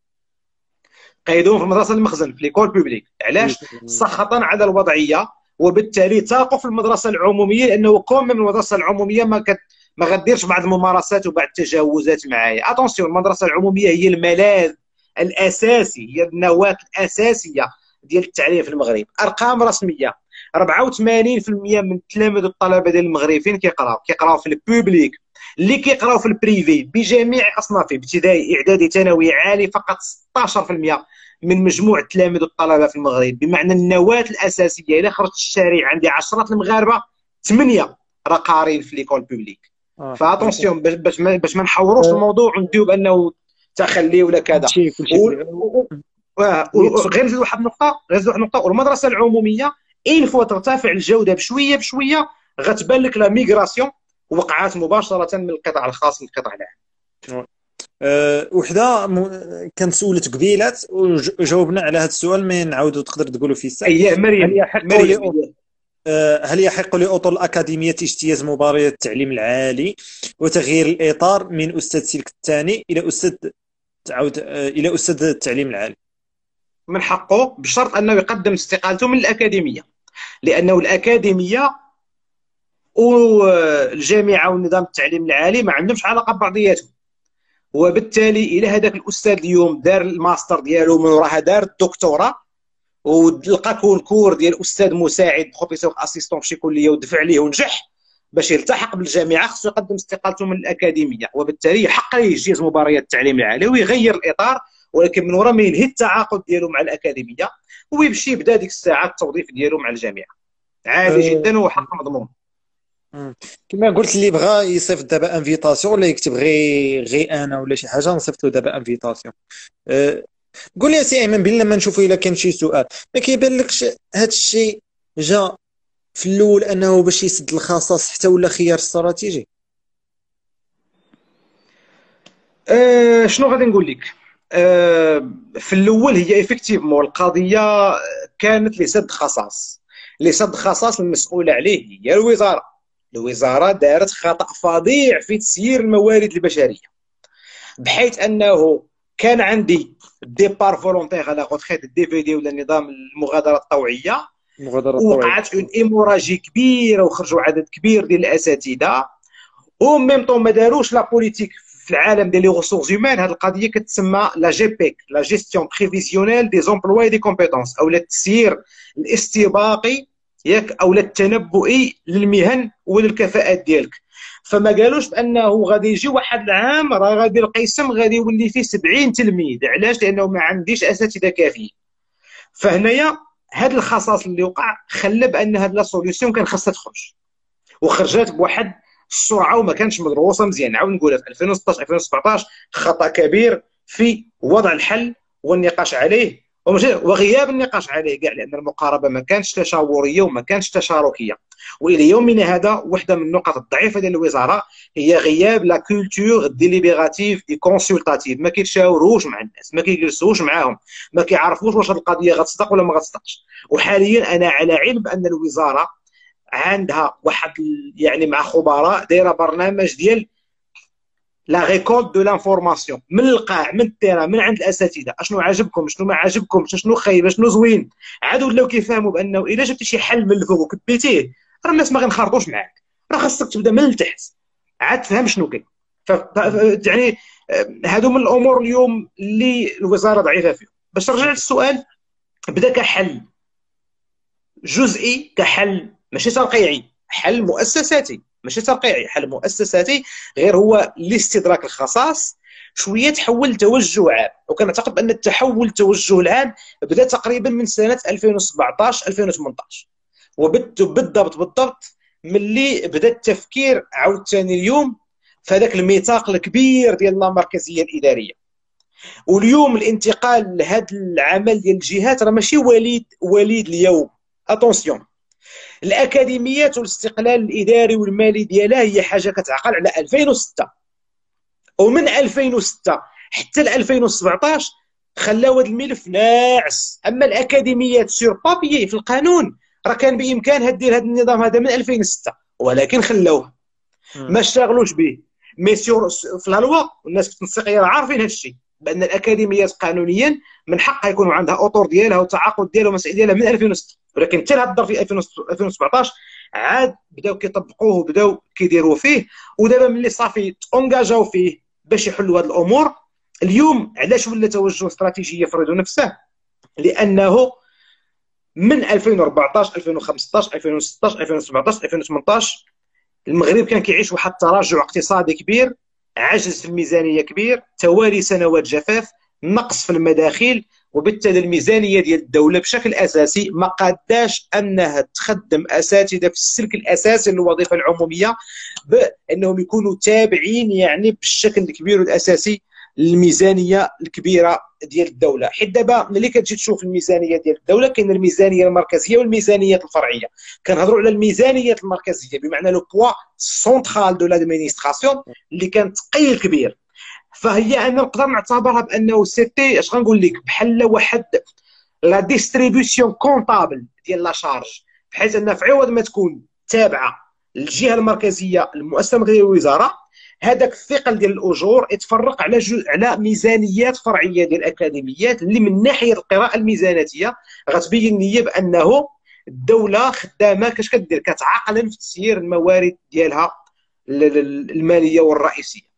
قيدوهم في المدرسة المخزن في l'école publique علاش؟ سخطا على الوضعية وبالتالي تاقوا في المدرسة العمومية لأنه كون من المدرسة العمومية ما كت ما غديرش بعض الممارسات وبعض التجاوزات معايا. attention المدرسة العمومية هي الملاذ الأساسي هي النواة الأساسية ديال التعليم في المغرب. أرقام رسمية 84% من التلاميذ والطلبه ديال المغرب فين كيقراو كيقراو في ال public. اللي كيقراو في ال privé بجميع أصنافه ابتدائي إعدادي ثانوي عالي فقط 16% من مجموع التلاميذ والطلبه في المغرب. بمعنى النواة الأساسية إلا خرجت الشارع عندي عشرات المغاربة ثمانية راه قارين في l'école publique. ف attention باش ما باش ما نحوروش آه. الموضوع ونديو بأنه تخلي ولا كذا. غير نزيد واحد النقطه غير نزيد واحد النقطة. والمدرسة العمومية une fois ترتفع الجودة بشويه بشوية غتبان لك la migration وقعات مباشرة من القطاع الخاص للقطاع العام. أه وحدة م... كانت سولت قبيلات وجاوبنا على هذا السؤال ما نعاودوا تقدر تقولوا فيه الساعة. اي مريم مريم. أه هل يحق لاطر الاكاديميه اجتياز مباريات التعليم العالي وتغيير الإطار من أستاذ سلك الثاني إلى أستاذ تعود أه إلى أستاذ التعليم العالي؟ من حقه بشرط أنه يقدم استقالته من الأكاديمية لأنه الأكاديمية والجامعة والنظام التعليم العالي ما عندهمش علاقة ببعضياتهم. وبالتالي إلى هذاك الأستاذ اليوم دار الماستر ديالو من وراها دار الدكتوراه ولقى concours ديال أستاذ مساعد professeur assistant في شي كلية ودفع عليه ونجح باش يلتحق بالجامعة خصو يقدم استقالته من الأكاديمية. وبالتالي يحق ليه يجيز مباريات التعليم العالي ويغير الإطار ولكن من وراء ما ينهي التعاقد ديالو مع الأكاديمية ويمشي يبدا ديك الساعة التوظيف ديالو مع الجامعة. عادي أه. جدا وحق مضمون. كما قلت اللي بغى يصيفط دابا invitation ولا يكتب غير غير أنا ولا شي حاجة نصيفط له دابا invitation أه. قول لي سي أيمن بين لما نشوفوا إلا كان شي سؤال. ما كيبان لكش هذا الشيء جا في الأول أنه باش يسد الخصاص حتى ولا خيار استراتيجي؟ أه شنو غادي نقول لك؟ أه في الأول هي effectivement القضية كانت لسد خصاص. لسد خصاص المسؤول عليه هي الوزارة. الوزارة دارت خطأ فظيع في تسيير الموارد البشرية. بحيث أنه كان عندي départ volontaire à la retraite DVD ولا نظام المغادرة الطوعية. وقعت une hémorragie كبيره وخرجوا عدد كبير ديال الأساتذة. و même temps ما داروش la politique في العالم ديال les ressources humaines هذه القضية كتسمى la GPEC la gestion prévisionnelle des emplois des compétences أو التسيير الاستباقي ياك أو التنبؤي للمهن وللكفاءات ديالك. فما قالوش بأنه غادي يجي واحد العام راه غادي القسم غادي يولي فيه 70 تلميذ. علاش؟ لأنه ما عنديش أساتذة كافيين. فهنايا هذا الخصاص اللي وقع خلى بأن هذه la solution كان خاصها تخرج. وخرجت بواحد السرعة وما كانش مدروسة مزيان. نعاود نقولها في 2016 2017 خطأ كبير في وضع الحل والنقاش عليه. وغياب النقاش عليه كاع لأن المقاربة ما كانتش تشاورية وما كانتش تشاركية. وإلى يومنا هذا واحدة من النقط الضعيفة ديال الوزارة هي غياب la culture délibérative et consultative ما كيتشاوروش مع الناس ما كيجلسوش معاهم ما كيعرفوش واش القضية غتصدق ولا ما غتصدقش. وحاليا أنا على علم بأن الوزارة عندها واحد يعني مع خبراء دايرة برنامج ديال la récolte de l'information من القاع من ال terrain من عند الأساتذة. أشنو عجبكم؟ شنو ما عجبكم؟ شنو خايب؟ شنو زوين؟ عاد ولاو كيفهموا بأنه إلا جبتي شي حل من الفوق وكبيتيه راه الناس ما غنخرطوش معاك. راه خاصك تبدأ من التحت. عاد تفهم شنو كاين. يعني هادو من الأمور اليوم اللي الوزارة ضعيفة فيهم. باش نرجع للسؤال بدا كحل جزئي كحل ماشي ترقيعي حل مؤسساتي. ماشي ترقيعي حل مؤسساتي غير هو لاستدراك الخصاص شوية تحول توجه عام. وكنعتقد بأن التحول التوجه العام بدأ تقريبا من سنة 2017 2018 وبالضبط بالضبط ملي بدأ التفكير عاوتاني اليوم في هذاك الميثاق الكبير ديال اللامركزيه الإدارية. واليوم الانتقال لهذا العمل ديال الجهات راه ماشي وليد وليد اليوم. attention الاكاديميات والاستقلال الإداري والمالي ديالها هي حاجة كتعقل على 2006 ومن 2006 حتى ل 2017 خلاو هذا الملف ناعس. أما الاكاديميات sur papier في القانون راه كان بإمكانها دير هذا النظام هذا من 2006 ولكن خلاوه. ما اشتغلوش به. مي سور في الهلوى الناس في التنسيقيه عارفين هذا الشيء. بأن الاكاديميات قانونيا من حقها يكون عندها اطور ديالها والتعاقد ديالها والمسائل ديالها من 2006 ولكن حتى الظرف في 2017 عاد بداو كيطبقوه وبداو كيديروا فيه ودابا ملي صافي تونجاجاو فيه باش يحلوا هذه الأمور اليوم علاش ولا توجه استراتيجي يفرض نفسه؟ لأنه من 2014 2015 2016 2017 2018 المغرب كان كيعيش واحد التراجع اقتصادي كبير عجز في الميزانية كبير توالي سنوات جفاف نقص في المداخيل وبالتالي الميزانية ديال الدولة بشكل أساسي ما قاداش أنها تخدم أساتذة في السلك الأساسي للوظيفة العمومية بأنهم يكونوا تابعين يعني بالشكل الكبير والأساسي الميزانيه الكبيرة ديال الدولة. حيت دابا ملي كتجي تشوف الميزانية ديال الدولة كاين الميزانية المركزية والميزانيات الفرعية. كنهضروا على الميزانيات المركزية بمعنى le poids central de l'administration اللي كان ثقيل كبير. فهي أنا نقدر نعتبرها بأنه c'était اش غنقول لك؟ بحال واحد la distribution comptable ديال la charge. بحيث أن في عوض ما تكون تابعة للجهة المركزية المؤسسة المركزية للوزاره هذاك الثقل ديال الأجور يتفرق على جو... على ميزانيات فرعية ديال الأكاديميات اللي من ناحية القراءة الميزاناتيه غتبين لي بأنه الدولة خدامة كاش كدير؟ كتعاقل في تسيير الموارد ديالها المالية والرئيسية.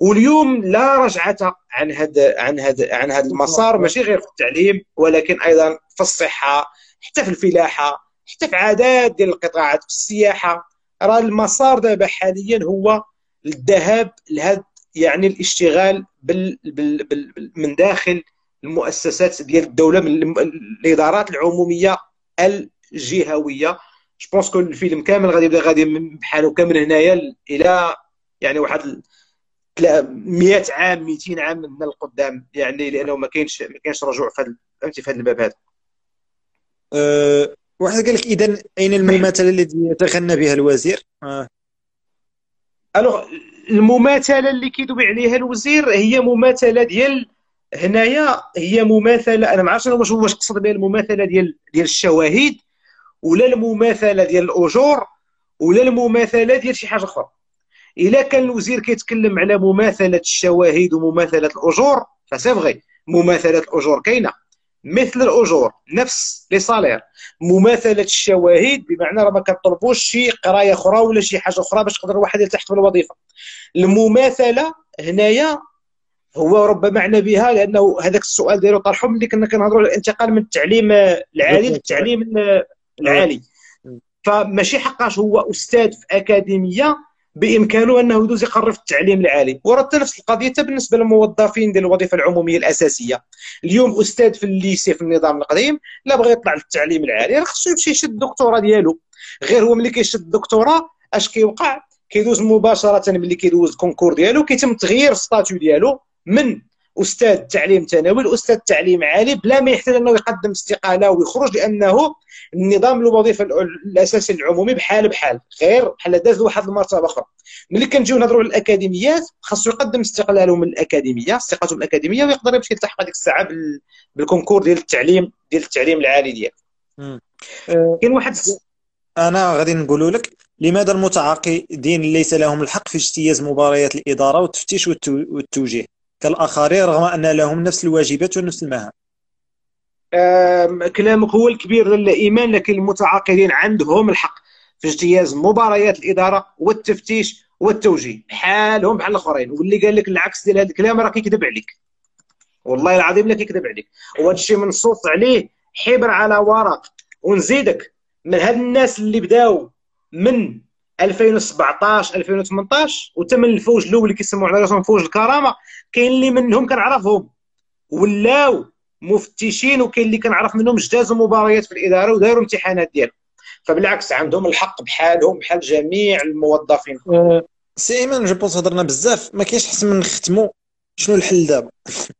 واليوم لا رجعة عن هذا عن هذا عن هذا المسار ماشي غير في التعليم ولكن أيضا في الصحة حتى في الفلاحة حتى في عدد ديال القطاعات في السياحة. راه المسار دابا حاليا هو الذهاب لهذا يعني الاشتغال بال بال بال من داخل المؤسسات ديال الدولة من الإدارات العمومية الجهوية. je pense que الفيلم كامل غادي يبدا غادي بحال هكا من هنايا إلى يعني واحد 100 عام 200 عام من القدام يعني لأنه ما كاينش ما كاينش رجوع في فهمتي في هذا الباب هذا. أه واحد قال لك إذا أين المماثلة التي يتغنى بها الوزير؟ أه. alors المماثلة اللي كيدوي عليها الوزير هي مماثلة ديال هنايا هي مماثلة أنا ما عرفتش واش واش قصد بها المماثلة ديال ديال الشواهد ولا المماثلة ديال الأجور ولا المماثلة ديال شي حاجة أخرى. إلا كان الوزير كيتكلم على مماثلة الشواهد ومماثلة الأجور فسي فغي مماثلة الأجور كاينة. مثل الأجور نفس لي صالير. مماثلة الشواهد بمعنى راه ما كطلبوش شي قراية أخرى ولا شي حاجة أخرى باش يقدر الواحد يلتحق في الوظيفه المماثلة هنايا هو ربما معنى بها لأنه هذاك السؤال ديالو طرحه ملي كنا كنهضروا على الانتقال من التعليم العالي للتعليم العالي. فماشي حقاش هو أستاذ في أكاديمية بإمكانه أنه يدوز يقرر في التعليم العالي. وراه نفس القضية بالنسبة للموظفين ديال الوظيفة العمومية الأساسية. اليوم أستاذ في الليسي في النظام القديم لا بغى يطلع للتعليم العالي راه خصو يمشي يشد الدكتوراه ديالو. غير هو ملي كيشد الدكتوراه أش كيوقع؟ كيدوز مباشرة ملي كيدوز ال concours ديالو كيتم تغيير ال statut ديالو من أستاذ تعليم ثانوي لاستاذ تعليم عالي بلا ما يحتاج أنه يقدم استقالة ويخرج لأنه النظام الوظيفي الأساسي العمومي بحال بحال غير بحال داز واحد المرتبة أخرى. ملي كنجيو نهضروا على الأكاديميات خاصو يقدم استقلاله من الأكاديمية استقالته من الأكاديمية ويقدر يمشي يلتحق هذيك الساعة بال concours ديال التعليم ديال التعليم العالي ديالو. كاين واحد أنا غادي نقول لك لماذا المتعاقدين ليس لهم الحق في اجتياز مباريات الإدارة والتفتيش والتوجيه؟ كالآخرين رغم أن لهم نفس الواجبات ونفس المهام. كلامك هو الكبير للإيمان لكن المتعاقدين عندهم الحق في اجتياز مباريات الإدارة والتفتيش والتوجيه بحالهم بحال الآخرين. واللي قال لك العكس ديال هذا الكلام راه كيكذب عليك. والله العظيم لا كيكذب عليك. وهذا الشيء منصوص عليه حبر على ورق. ونزيدك من هاد الناس اللي بداو من 2017 2018 وتم الفوج الأول اللي كيسموا على راسهم فوج الكرامة. كاين اللي منهم كنعرفهم. ولاو مفتشين وكاين اللي كنعرف منهم اجتازوا مباريات في الإدارة وداروا امتحانات ديالهم. فبالعكس عندهم الحق بحالهم بحال جميع الموظفين. أه سي ايمن je pense هضرنا بزاف. ما كاينش احسن من نختموا شنو الحل دابا؟ [LAUGHS]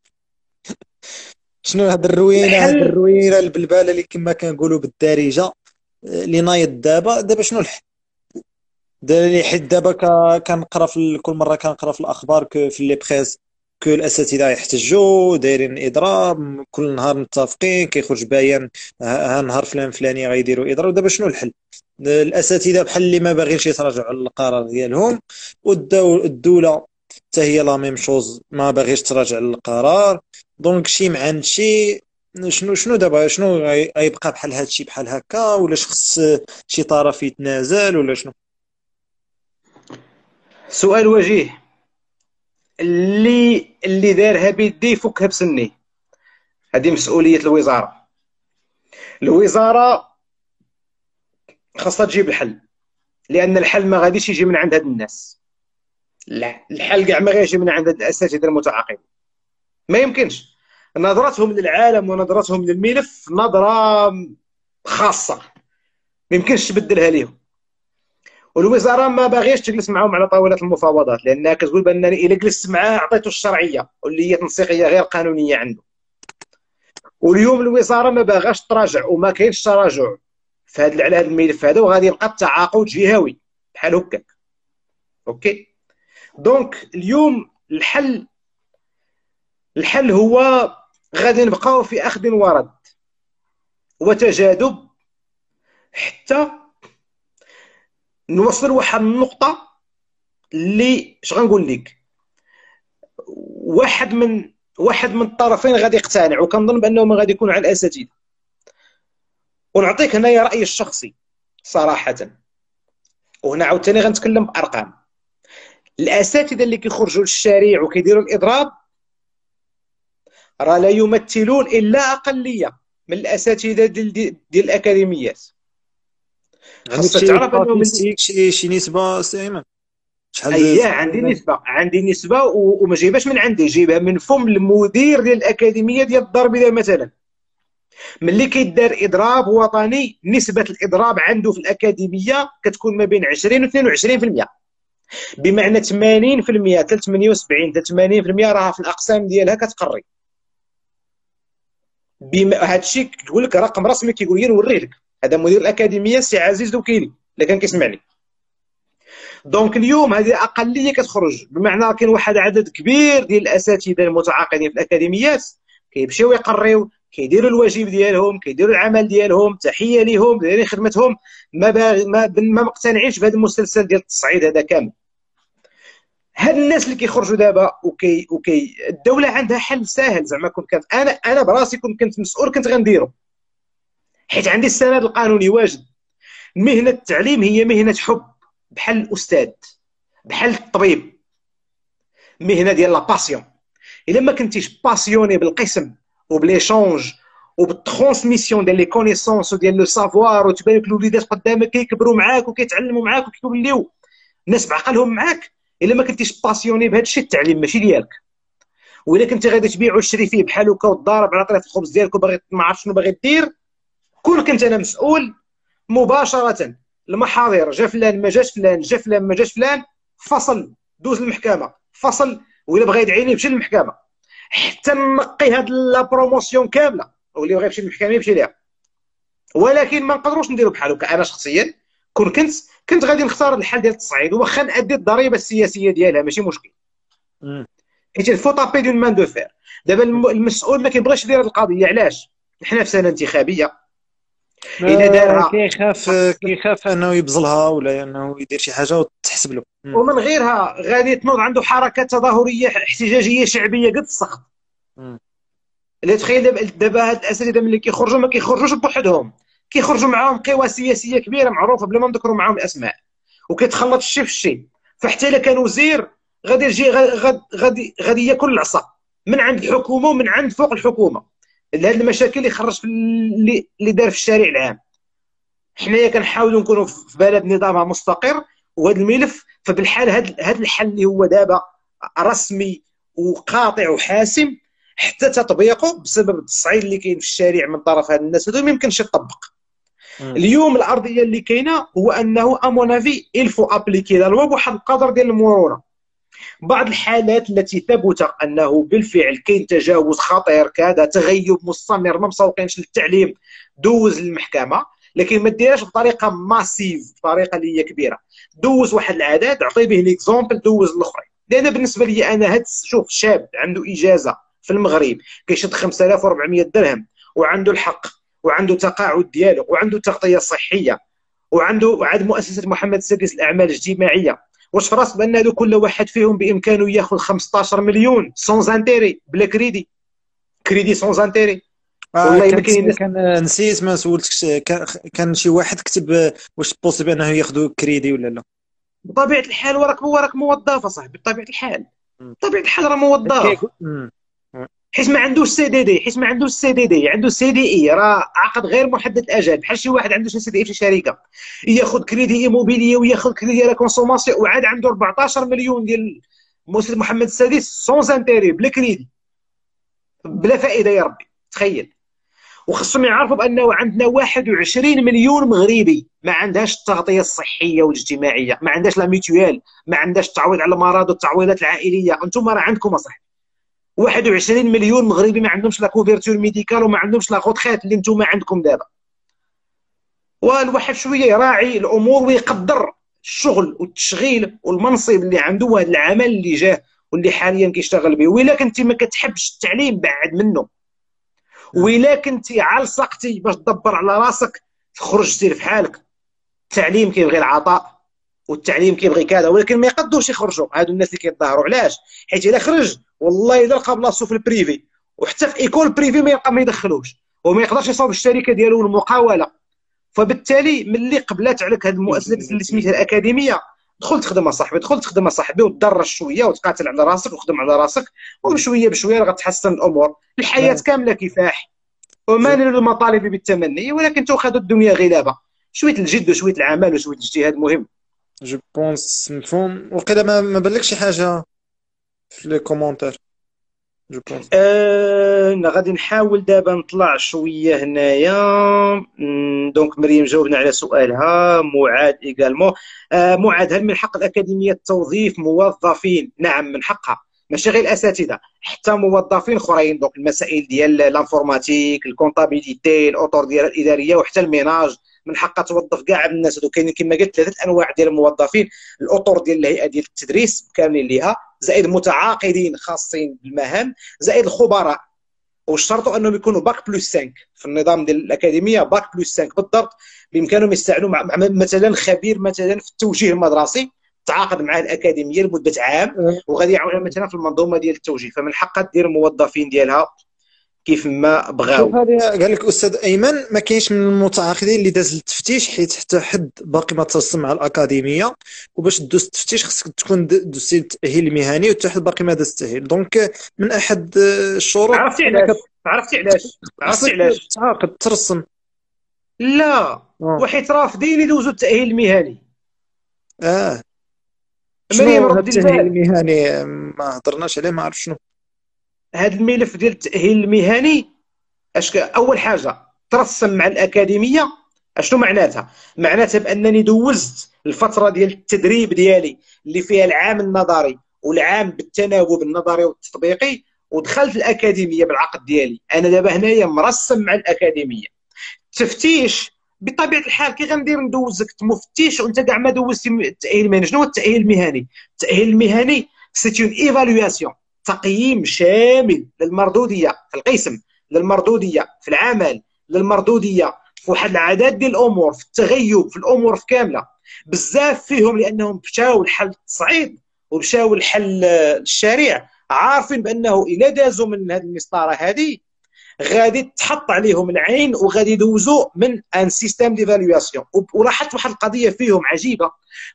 شنو هاد الروينة هاد الروينة البلباله اللي كما كنقولوا بالدارجة اللي نايض دابا. دابا شنو الحل؟ اللي حيت دابا كنقرا في كل مرة كنقرا في الأخبار في لي بريس كو الأساتذة يحتجوا دايرين إضراب كل نهار متفقين كيخرج بيان ها نهار فلان فلاني غيديروا إضراب. دابا شنو الحل؟ الأساتذة بحال اللي ما باغينش يتراجعوا على القرار ديالهم والدولة حتى هي la même chose ما باغيش تراجع على القرار. donc شي مع شي شنو شنو دابا؟ شنو غيبقى بحال هذا الشيء بحال هكا؟ ولا خص شي طرف يتنازل ولا شنو؟ سؤال وجيه. اللي اللي دارها بيدي يفكها بسني هذه مسؤولية الوزارة. الوزارة خاصها تجيب الحل. لأن الحل ما غاديش يجي من عند هاد الناس. لا الحل كاع ما غيجي من عند الأساتذة المتعاقبين. ما يمكنش. نظرتهم للعالم ونظرتهم للملف نظرة خاصة. ما يمكنش تبدلها لهم والوزارة ما باغيش تجلس معهم على طاولة المفاوضات لانها كتقول بأنني إلا جلست معاه عطيته الشرعية واللي هي تنسيقيه غير قانونية عنده. واليوم الوزارة ما باغاش تراجع وما كاينش تراجع في هذا على هذا الملف هذا وغادي يبقى التعاقد جهوي بحال هكاك. أوكي؟ donc اليوم الحل الحل هو غادي نبقاو في أخذ ورد وتجاذب حتى نوصل واحد النقطة اللي اش غنقول لك؟ واحد من واحد من الطرفين غادي يقتنع وكنظن بانهم غادي يكونوا على الأساتذة. ونعطيك هنايا رأيي الشخصي صراحة. وهنا عاوتاني غنتكلم بأرقام. الأساتذة اللي كيخرجوا للشارع وكيديروا الإضراب راه لا يمثلون إلا أقلية من الأساتذة ديال ديال الأكاديميات. خاصك تعرف إنه شي شي نسبة سي ايمن شحال اييه عندي نسبة عندي نسبة وما جايبهاش من عندي جايبها من فم المدير ديال الاكاديميه ديال الدار البيضاء مثلا. ملي كيدار إضراب وطني نسبة الإضراب عنده في الأكاديمية كتكون ما بين 20 و 22% بمعنى 80% 78 حتى 80% راها في الأقسام ديالها كتقري. بما هذا الشيء كيقول لك رقم رسمي كيقول لي نوريه لك. هذا مدير الأكاديمية سي عزيز دوكيلي اللي كان كيسمعني. donc اليوم هذه أقلية كتخرج بمعنى كاين واحد عدد كبير ديال الأساتذة المتعاقدين في الأكاديميات كيمشيو يقريو كيديروا الواجب ديالهم كيديروا العمل ديالهم تحية لهم دايرين خدمتهم ما ما ما مقتنعينش بهذا المسلسل ديال التصعيد هذا كامل. هاد الناس اللي كيخرجوا دابا وكي وكي الدولة عندها حل ساهل زعما كنت كانت أنا أنا براسي كنت كنت مسؤول كنت غنديرو. حيت عندي السند القانوني واجد. مهنة التعليم هي مهنة حب بحال الأستاذ بحال الطبيب. مهنة ديال la passion إلا ما كنتيش passionné بالقسم وب l'échange وبال transmission ديال les connaissances وديال le savoir وتبان لك الوليدات قدامك كيكبروا معاك وكيتعلموا معاك وكيوليو الناس بعقلهم معاك. إلا ما كنتيش passionné بهذا الشيء التعليم ماشي ديالك. وإلا كنتي غادي تبيع وتشري فيه بحال هكا وتضارب على طريقة الخبز ديالك وباغي ما عرفت شنو باغي دير كون كنت أنا مسؤول مباشرة المحاضر جا فلان ما جاش فلان جا فلان ما جاش فلان فصل دوز المحكمة فصل ولا بغى يدعيني يمشي للمحكمة. حتى نقي هاد la promotion كاملة واللي بغى يمشي للمحكمة يمشي ليها. ولكن ما نقدروش نديرو بحال هكا أنا شخصيا كون كنت كنت غادي نختار الحل ديال التصعيد واخا نأدي الضريبة السياسية ديالها ماشي مشكل. حيت il faut taper d'une main de fer. دابا المسؤول ما كيبغيش يدير القضية علاش؟ حنا في سنة انتخابية. الا دارها كيخاف كيخاف أنه يبزلها ولا أنه يدير شي حاجة وتحسب له. ومن غيرها غادي تنوض عنده حركات تظاهرية احتجاجية شعبية قد السخط. اللي تخيل دابا هاد الأساتذة ملي كيخرجوا ما كيخرجوش بوحدهم. كيخرجوا معاهم قوى سياسية كبيرة معروفة بلا ما نذكروا معاهم الأسماء. وكيتخلط الشيء في الشيء. فحتى إلا كان وزير غادي يجي غادي غادي يأكل العصا. من عند الحكومة ومن عند فوق الحكومة. هذه المشاكل اللي خرج في اللي, اللي دار في الشارع العام. حنايا كنحاولوا نكونوا في بلد نظامها مستقر وهذا الملف فبالحال هذا الحل اللي هو دابا رسمي وقاطع وحاسم حتى تطبيقه بسبب التصعيد اللي كاين في الشارع من طرف هاد الناس هذو ما يمكنش يطبق. اليوم الأرضية اللي كاينة هو أنه à mon avis il faut appliquer la loi بواحد القدر ديال المرونة. بعض الحالات التي ثبت أنه بالفعل كاين تجاوز خطير كذا تغيب مستمر ما مسوقينش للتعليم دوز للمحكمة لكن ما ديرهاش بطريقة massive بطريقة اللي هي كبيرة. دوز واحد العدد أعطي به l'exemple دوز الاخرين لأن بالنسبة لي أنا هاد شوف شاب عنده إجازة في المغرب كيشد 5400 درهم وعنده الحق وعنده تقاعد ديالو وعنده تغطية صحية وعنده عاد مؤسسة محمد السادس الأعمال الاجتماعية. واش في راسك بان هذو كل واحد فيهم بإمكانه يأخذ 15 مليون sans intérêt بلا crédit crédit sans intérêt آه والله كان, كان, كان نسيت ما سولتكش كان شي واحد كتب واش possible أنه يأخذوا كريدي ولا لا. بطبيعة الحال وراك وراك موظف اصاحبي بطبيعة الحال. بطبيعة الحال راه موظف. حيت ما عندوش CDD حيت ما عندوش CDD عنده CDI راه عقد غير محدد الأجل. بحال شي واحد عنده CDI في شركة ياخذ crédit immobilier وياخذ crédit à la consommation وعاد عنده 14 مليون ديال محمد السادس sans intérêt بلا كريدي. بلا فائدة يا ربي. تخيل. وخصهم يعرفوا بأنه عندنا 21 مليون مغربي ما عندهاش التغطية الصحية والاجتماعية ما عندهاش لا mutuelle ما عندهاش التعويض على المرض والتعويضات العائلية. أنتم راه عندكم أصاحبي. 21 مليون مغربي ما عندهمش la couverture médicale وما عندهمش la retraite اللي نتوما عندكم دابا. والواحد شوية يراعي الأمور ويقدر الشغل والتشغيل والمنصب اللي عنده وهذا العمل اللي جاه واللي حاليا كيشتغل به. وإلا كنتي ما كتحبش التعليم بعد منه. وإلا كنتي لصقتي باش تدبر على راسك تخرج سير في حالك. التعليم كيبغي العطاء. والتعليم كيبغي كذا ولكن ما يقدوش يخرجوا. هادو الناس اللي كيتظاهروا. علاش؟ حيت إلا خرج والله الا لقى بلاصتو في ال privé وحتى في école privée ما يبقى ما يدخلوش. وما يقدرش يصاوب الشركة ديالو المقاوله فبالتالي ملي قبلات عليك هذه المؤسسة اللي سميتها الأكاديمية دخل تخدم اصاحبي دخل تخدم اصاحبي وتدرج شوية وتقاتل على راسك وخدم على راسك وبشوية بشوية غتحسن الأمور. الحياة كاملة كفاح وما للمطالب بالتمني ولكن تؤخذ الدنيا غلابة. شوية الجد وشوية العمل وشوية الاجتهاد مهم. je pense مفهوم وقيلا ما, ما بالك شي حاجة في les commentaires je pense أه غادي نحاول دابا نطلع شوية هنايا donc مريم جاوبنا على سؤالها معاد également معاد هل من حق الاكاديميه توظيف موظفين نعم من حقها ماشي غير الأساتذة حتى موظفين أخرين donc المسائل ديال l'informatique ال comptabilité الاطر ديال الإدارية وحتى ال ménage من حقها توظف كاع الناس هذو كاينين كما قلت ثلاثة أنواع ديال الموظفين. الاطر ديال الهيئة ديال التدريس كاملين ليها زائد متعاقدين خاصين بالمهام زائد الخبراء. واشترطوا أنهم يكونوا bac plus 5 في النظام ديال الأكاديمية bac plus 5 بالضبط. بإمكانهم يستعينوا مع مثلا خبير مثلا في التوجيه المدرسي. تعاقد مع الأكاديمية لمدة عام أه. وغادي يعاونها مثلا في المنظومة ديال التوجيه. فمن حقها دير الموظفين ديالها كيف ما بغاو. قال لك أستاذ أيمن ما كاينش من المتعاقدين اللي داز للتفتيش حيت حتى حد باقي ما ترسم مع الأكاديمية. وباش دوز التفتيش خصك تكون دوزتي التاهيل المهني وحتى حد باقي ما داز التاهيل donc من أحد الشروط عرفتي علاش؟ عرفتي علاش؟ عرفتي علاش؟ تعاقد ترسم. لا. آه. وحيت رافضين يدوزوا التأهيل المهني. آه. مريم رد التأهيل المهني؟ ما هضرناش عليه ما عرف شنو. هذا الملف ديال التأهيل المهني اش أول حاجة ترسم مع الأكاديمية أشنو معناتها؟ معناتها بأنني دوزت الفترة ديال التدريب ديالي اللي فيها العام النظري والعام بالتناوب النظري والتطبيقي ودخلت الأكاديمية بالعقد ديالي. أنا دابا هنايا مرسم مع الأكاديمية. التفتيش بطبيعة الحال كي غندير ندوزك مفتش وانت كاع ما دوزتي التأهيل المهني. شنو هو التأهيل المهني؟ التأهيل المهني c'est une évaluation تقييم شامل للمردودية في القسم للمردودية في العمل للمردودية في واحد العدد ديال الأمور في التغيب في الأمور في كاملة. بزاف فيهم لأنهم مشاو لحل التصعيد ومشاو لحل الشريع عارفين بأنه إلا دازوا من هذه المسطرة هذه غادي تحط عليهم العين وغادي يدوزوا من un système d'évaluation ولاحظت واحد القضية فيهم عجيبة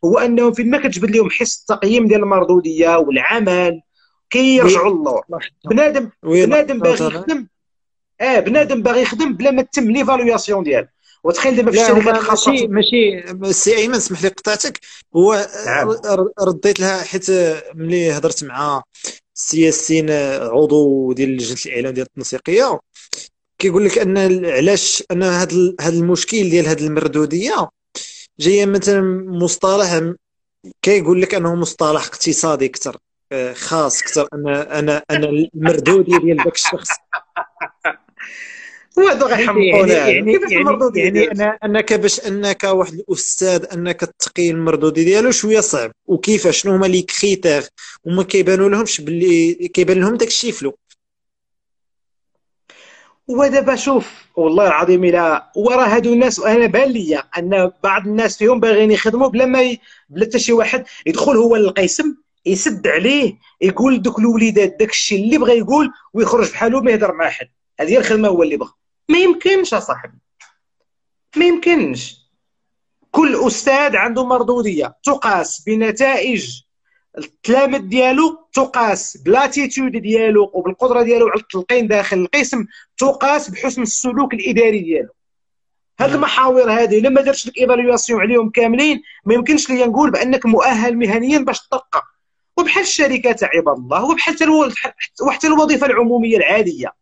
هو أنهم فين ما كتجبد لهم حس التقييم ديال المردوديه والعمل كيرجعوا للور بنادم بنادم باغي يخدم. آه بنادم باغي يخدم بلا ما تتم l'évaluation ديال وتخيل دابا في الشركات الخاصه ماشي ماشي سي أيمن اسمح لي قطعتك. هو نعم. رديت لها حيت ملي هضرت مع السي ياسين عضو ديال لجنة الإعلام ديال التنسيقية. كيقول لك أن علاش أن هذا هذا المشكل ديال هذه المردودية جاية مثلا مصطلح كيقول لك أنه مصطلح اقتصادي أكثر خاص أكثر أنا أنا أنا المردودية ديال ذاك الشخص. وهذا غيحمقونا يعني يعني. يعني, يعني أنا أنك باش أنك واحد الأستاذ أنك تقي المردودي ديالو شوية صعب. وكيفاش شنو هما les critères؟ وما كيبانوا لهمش باللي كيبان لهم داك الشيء flou. ودابا شوف والله العظيم إلا ورا هادو الناس وأنا بان ليا أن بعض الناس فيهم باغيين يخدموا بلا ما ي... بلا حتى شي واحد يدخل هو للقسم يسد عليه يقول دوك الوليدات داك الشيء اللي بغى يقول ويخرج بحالو ما يهضر مع حد هذه الخدمة هو اللي بغى ما يمكنش اصاحبي ما يمكنش. كل أستاذ عنده مردودية. تقاس بنتائج التلامذ ديالو تقاس بلاتيتود ديالو وبالقدرة ديالو على التلقين داخل القسم تقاس بحسن السلوك الإداري ديالو. هاد المحاور هذه لما درتش لك évaluation عليهم كاملين ما يمكنش لي نقول بأنك مؤهل مهنيا باش ترقى وبحال الشركات عباد الله. وبحال وحتى الوظيفة العمومية العادية.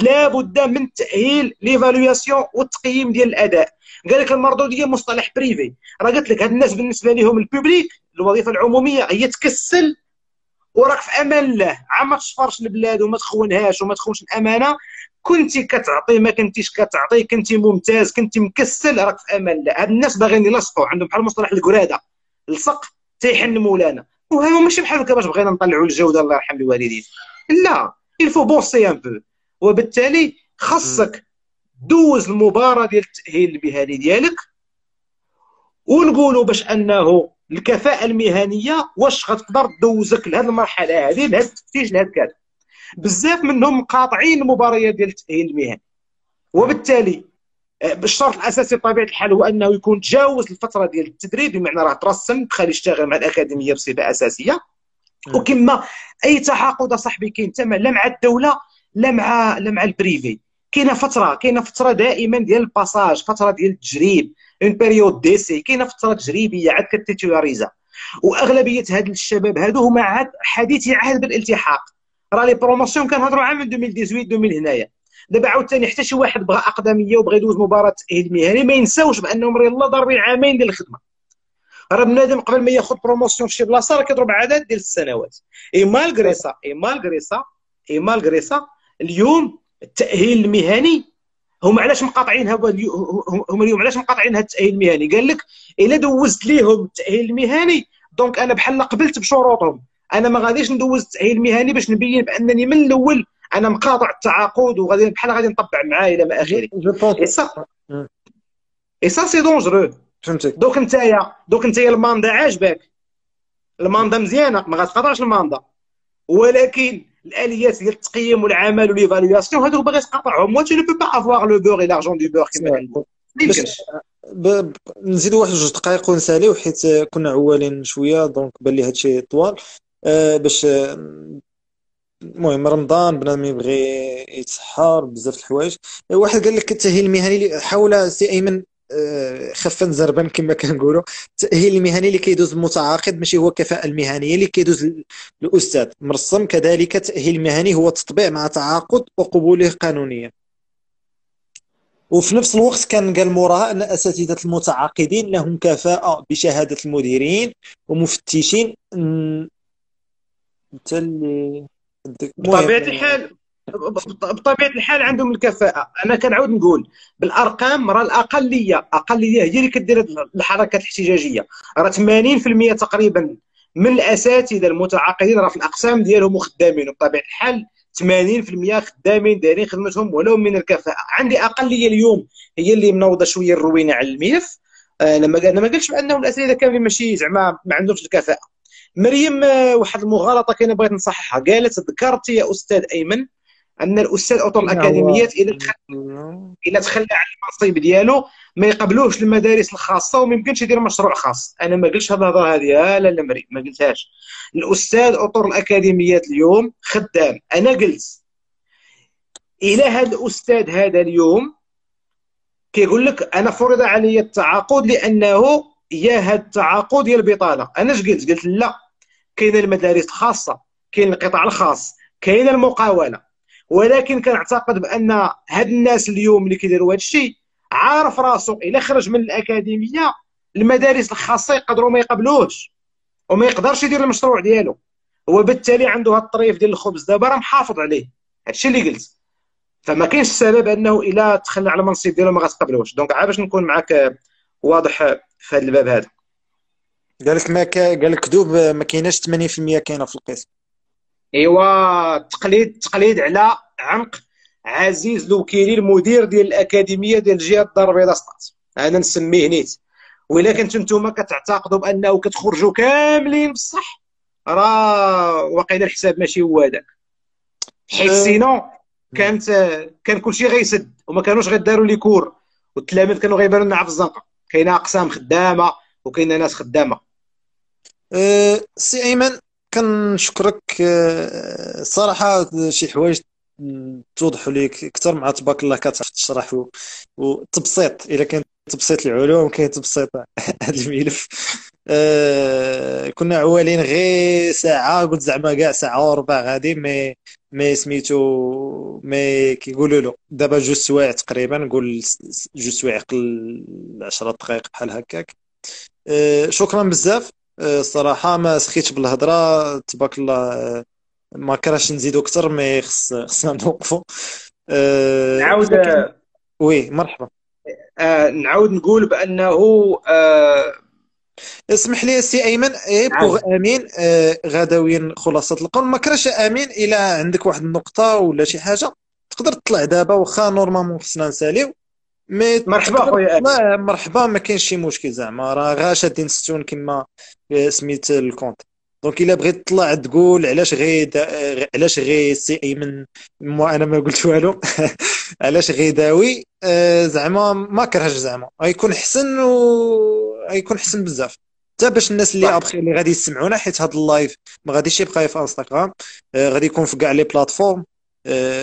لابد من تأهيل l'évaluation والتقييم ديال الأداء. قال لك المردوديه مصطلح privé راه قلت لك هاد الناس بالنسبة لهم ال public الوظيفة العمومية هي تكسل. وراك في أمان الله. عا ما تشفرش البلاد وما تخونهاش وما تخونش الأمانة. كنتي كتعطي ما كنتيش كتعطي. كنتي ممتاز كنتي مكسل. راك في أمان الله. هاد الناس باغيين يلصقوا. عندهم بحال مصطلح الكراده لصق تيحن مولانا. وهو ماشي بحال هكا باش بغينا نطلعوا الجودة. الله يرحم الوالدين. لا il faut penser un peu وبالتالي خاصك دوز المباراة ديال التأهيل المهني ديالك ونقولوا باش أنه الكفاءة المهنية واش غتقدر تدوزك لهذه المرحلة هذه لهذا التفتيش لهذا كذا بزاف منهم قاطعين المباريات ديال التأهيل المهني. وبالتالي بالشرط الأساسي بطبيعة الحال هو أنه يكون تجاوز الفترة ديال التدريب بمعنى راه ترسم دخل يشتغل مع الأكاديمية بصفة أساسية. وكما أي تعاقد صاحبي كاين تما لا مع الدولة لا مع لا مع ال privé. كاينة فتره كاينة فترة دائما ديال ال passage فترة ديال التجريب une période d'essai كاينة فترة تجريبية عاد كت titularisa وأغلبية هاد الشباب هادو هما عاد حديثي عهد بالالتحاق. راه les promotions كنهضروا عام 2018 2000 هنايا. دابا عاوتاني حتى شي واحد بغى أقدمية وبغى يدوز مباراة تاهيل مهني ما ينساوش بأنهم يلاه ضاربين عامين ديال الخدمة. راه بنادم قبل ما ياخذ promotion في شي بلاصة راه كيضرب عدد ديال السنوات. et malgré ça et malgré ça et malgré ça اليوم التأهيل المهني هما علاش مقاطعين هما اليوم علاش مقاطعين هذا التأهيل المهني؟ قال لك إلا دوزت ليهم التأهيل المهني donc أنا بحال قبلت بشروطهم. أنا ما غاديش ندوز التأهيل المهني باش نبين بأنني من الأول أنا مقاطع التعاقد وغادي بحال غادي نطبع معاه إلى ما آخره. et ça c'est dangereux فهمتك. donc نتايا donc نتايا ال mandat عاجبك. ال mandat مزيانة ما غاتقاطعش ال mandat. ولكن الاليات ديال التقييم والعمل و l'évaluation هذوك باغي تقاطعهم وانت ne peut pas avoir le beurre et l'argent du beurre كيما كنقول نزيدوا واحد جوج دقائق ونساليو حيت كنا عوالين شوية donc بان لي هادشي طوال. أه باش المهم رمضان بنادم يبغي يتسحر بزاف الحوايج. واحد قال لك التأهيل المهني حاول سي أيمن آه، خفا زربا كما [LAUGHS] كنقولوا. التاهيل المهني اللي كيدوز المتعاقد ماشي هو الكفاءة المهنية اللي كيدوز الأستاذ. مرسم كذلك التاهيل المهني هو تطبيع مع تعاقد وقبوله قانونيا. وفي نفس الوقت كان قال موراها أن أساتذة المتعاقدين لهم كفاءة بشهادة المديرين ومفتشين. أنت اللي بطبيعة الحال بطبيعة الحال عندهم الكفاءة. أنا كنعاود نقول بالأرقام راه الأقلية أقلية هي اللي كدير الحركات الاحتجاجية. راه 80% تقريبا من الأساتذة المتعاقدين راه في الأقسام ديالهم وخدامين. وبطبيعة الحال 80% خدامين دايرين خدمتهم ولو من الكفاءة. عندي أقلية اليوم هي اللي منوضة شوية الروينة على الملف. أنا ما أنا ما قلتش بأنهم الأساتذة كاملين ماشي زعما ما عندهمش الكفاءة. مريم آه، واحد المغالطة كاينة بغيت نصححها. قالت ذكرت يا أستاذ أيمن أن الأستاذ اطر الاكاديميات إلى تخلى إلى تخلى عن المنصب ديالو ما يقبلوش المدارس الخاصة وما يمكنش يدير مشروع خاص. أنا ما قلتش هذه الهضره هذه لا لا مريم ما قلتهاش. الأستاذ اطر الاكاديميات اليوم خدام. أنا قلت إلى هذا الأستاذ هذا اليوم كيقول لك أنا فرض علي التعاقد لأنه يا هذا التعاقد ديال البطالة. أنا اش قلت؟ قلت لا. كاينة المدارس الخاصة كاين القطاع الخاص كاينة المقاولة. ولكن كنعتقد بأن هاد الناس اليوم اللي كيديروا هذا الشيء عارف راسو إلا خرج من الأكاديمية المدارس الخاصة يقدروا ما يقبلوش وما يقدرش يدير المشروع ديالو. هو بالتالي عنده هاد الطريف ديال الخبز دابا راه محافظ عليه. هادشي اللي قلت. فما كاينش السبب أنه إلا تخلى على المنصب ديالو ما غتقبلوش. دونك عا باش نكون معاك واضح في هذا الباب هذا. قال لك ما قال لك كذوب ما كايناش 80% كاينة في القسم. إيوا التقليد التقليد على عنق عزيز الوكيلي المدير ديال الأكاديمية ديال الجهه الدار البيضاء سطات أنا نسميه نيت. وإلا كنتو نتوما كتعتقدوا بأنه كتخرجوا كاملين بصح راه واقيلا الحساب ماشي هو هذاك. حيت. sinon كانت كان كلشي غيسد وما كانوش غيداروا les cours. والتلاميذ كانوا غيبانوا لنا في الزنقة. كاينة أقسام خدامة وكاينة ناس خدامة. أه سي أيمن كنشكرك أه صراحة شي حوايج توضحوا ليك أكثر مع تبارك الله كتعرف تشرح وتبسيط. إلا كان تبسيط العلوم كاين تبسيط [LAUGHS] هذا الملف. آه كنا عوالين غير ساعة قلت زعما كاع ساعة وربع غادي مي مي سميتو مي كيقولوا له دابا جوج سوايع تقريبا نقول جوج سوايع قل 10 دقائق بحال هكاك. آه شكرا بزاف. الصراحه آه ما سخيتش بالهضرة. تبارك الله آه ما كرهش نزيدو أكثر mais خص خصنا نوقفو. آه نعاود oui مرحبا. آه نعاود نقول بأنه آه اسمح لي سي أيمن إيه بوغ آمين آه غداويا خلاصة القول. ما كرهش آمين إلا عندك واحد النقطة ولا شي حاجة؟ تقدر تطلع دابا واخا normalement خصنا نساليو. mais مرحبا خويا مرحبا ما كاينش شي مشكل زعما راه غا شادين ستون كما سميت ال compte. donc إلا بغيت تطلع تقول علاش غي علاش غي سي ايمن أنا ما قلت والو. [LAUGHS] علاش غيداوي؟ آه، زعما ما كرهش زعما. غيكون حسن و غيكون حسن بزاف. حتى باش الناس اللي ابخي اللي غادي يسمعونا حيت هذا ال live ما غاديش يبقى في انستغرام آه، غادي يكون في كاع les plateformes. آه،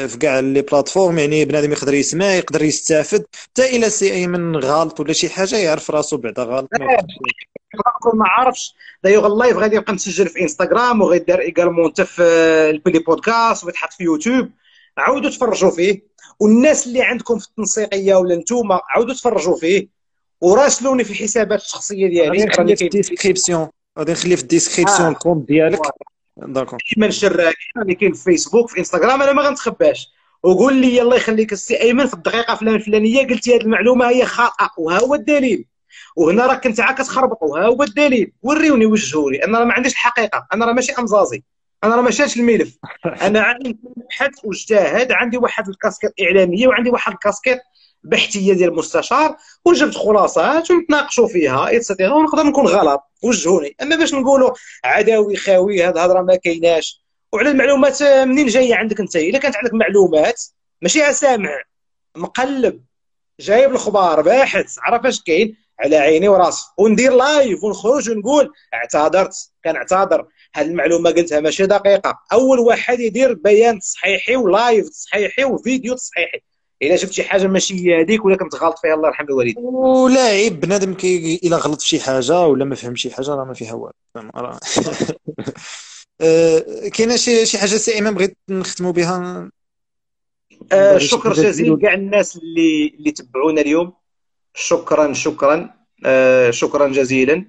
في كاع les plateformes يعني بنادم يقدر يسمع يقدر يستافد حتى إلى سي ايمن غلط ولا شي حاجة يعرف راسو بعدا غلط ما عارفش d'ailleurs ال live غادي يبقى مسجل في انستغرام وغيدار également حتى في البودي بودكاست ويتحط في يوتيوب. عاودوا تفرجوا فيه. والناس اللي عندكم في التنسيقية ولا نتوما عاودوا تفرجوا فيه. وراسلوني في الحسابات الشخصية ديالي. غادي نخلي في ال description غادي نخلي في ال description آه. ال compte ديالك. d'accord. كيما الشراكي اللي كاين في فيسبوك في انستغرام أنا ما غنتخباش. وقول لي الله يخليك السي أيمن في الدقيقة فلان الفلانيه قلتي هذه المعلومة هي خاطئة وها هو الدليل. وهنا راك كنت عا كتخربط وها هو الدليل. وريوني وجهوني أنا راه ما عنديش الحقيقة أنا راه ماشي أمزازي. أنا راه ما شاتش الملف. [LAUGHS] أنا عندي بحث واجتهد عندي واحد الكاسكيت اعلاميه وعندي واحد الكاسكيت بحثيه ديال المستشار وجبت خلاصات ونتناقشوا فيها et cetera ونقدر نكون غلط وجهوني. أما باش نقولوا عداوي خاوي هذا الهضرة ما كايناش. وعلى المعلومات منين جاية عندك أنت؟ إلا كانت عندك معلومات ماشي سامع مقلب جايب الاخبار باحث عرف اش كاين؟ على عيني وراسي. وندير live ونخرج ونقول اعتذرت. كنعتذر هذه المعلومة قلتها ماشي دقيقة. أول واحد يدير بيان تصحيحي و live تصحيحي وفيديو تصحيحي. إلا شفت شي حاجة ماشي هي هذيك ولا كنت غلط فيها الله يرحم الوالدين. ولا عيب بنادم كي إلا غلط في شي حاجة ولا ما فهم شي حاجة راه ما فيها والو. [LAUGHS] أه، كاينة شي شي حاجة سي امام بغيت نختموا بها؟ أه شكر جزيل لكاع الناس اللي اللي تبعونا اليوم. شكرا شكرا. أه شكرا جزيلا.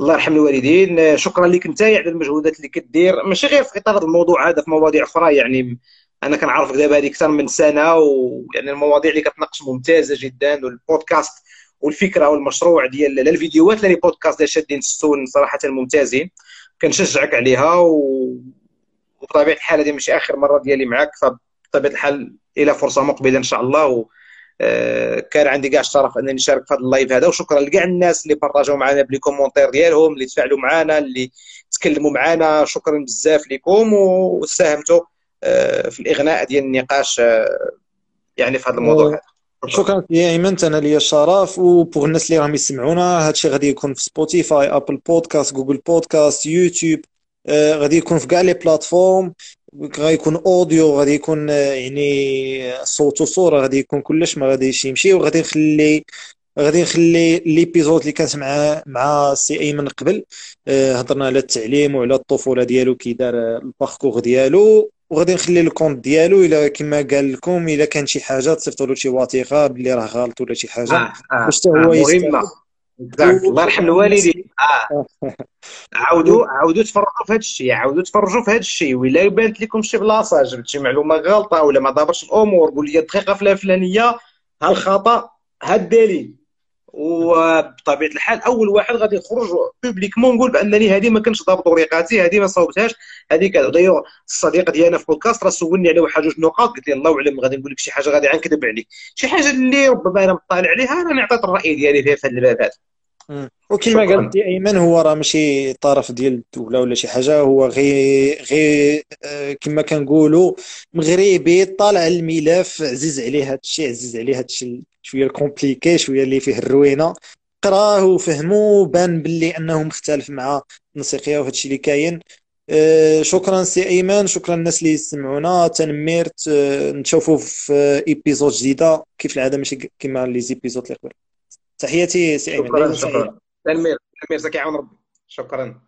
الله يرحم الوالدين. شكرا لك انت على المجهودات اللي كدير. ماشي غير في إطار الموضوع هذا في مواضيع أخرى يعني أنا كنعرفك دابا هذه أكثر من سنة ويعني المواضيع اللي كتناقش ممتازة جدا والبودكاست والفكرة والمشروع ديال لا الفيديوهات لا لي بودكاست ديال شادين السون صراحة ممتازين. كنشجعك عليها و... وبطبيعة الحال هذه ماشي آخر مرة ديالي معك فبطبيعة الحال إلى فرصة مقبلة إن شاء الله و... آه، كان عندي كاع الشرف أنني نشارك في هذا ال live هذا وشكرا لكاع الناس اللي بارطاجوا معنا ب les commentaires ديالهم اللي تفاعلوا معنا اللي تكلموا معنا. شكرا بزاف لكم وساهمتوا. في الإغناء ديال النقاش آه، يعني في هذا الموضوع هذا. شكرا يا إيمن أنا ليا الشرف. و pour الناس اللي راهم يسمعونا هادشي غادي يكون في Spotify Apple Podcast Google Podcast يوتيوب آه غادي يكون في كاع les plateformes غيكون audio غادي يكون يعني صوت وصورة غادي يكون كلش ما غاديش يمشي. وغادي نخلي غادي نخلي l'épisode اللي كانت مع مع سي إيمن قبل آه هضرنا على التعليم وعلى الطفولة ديالو كي دار ال parcours ديالو. وغادي نخلي ال compte ديالو إلا كما قال لكم إلا كان شي حاجة تصيفطوا له شي وثيقه باللي راه غلط ولا شي حاجة. آه آه باش حتى هو آه مهمة. الله يرحم الوالدين. آه. [LAUGHS] عاودوا عاودوا تفرجوا في هذا الشيء عاودوا تفرجوا في هذا الشيء. ولا بانت لكم شي بلاصة جبت شي معلومة غلطة ولا ما دابرش الأمور قول لي الدقيقه فلانية ها الخطا ها الدليل. وبطبيعة الحال أول واحد غادي يخرج publiquement نقول بأنني هذه ما كنتش ضابط ورقاتي هذه ما صوبتهاش هذه كذا دايوغ الصديق ديالنا في بودكاست راه سولني على واحد جوج نقاط قلت له الله اعلم غادي نقول لك شي حاجة غادي غنكذب عليك. شي حاجة اللي ربما أنا مطالع عليها راني عطيت الرأي ديالي فيها في هذا الباب هذا. وكما قال أيمن هو راه ماشي طرف ديال الدولة ولا شي حاجة هو غير غير آه، كما كنقولوا مغربي طالع الملف عزيز عليه هذا الشيء عزيز عليه هذا الشيء شوية compliqué شوية اللي فيه الروينة. قراه وفهمو بان باللي أنه مختلف مع التنسيقيه وهذا الشيء اللي كاين. أه شكرا سي أيمن شكرا الناس اللي يسمعونا. تنميرت أه نشوفوا في épisode جديدة. كيف العادة؟ ماشي كما les épisodes اللي قبل. تحياتي سي ايمن شكرا شكرا. تنمير تنمير زكي عون ربي شكرا.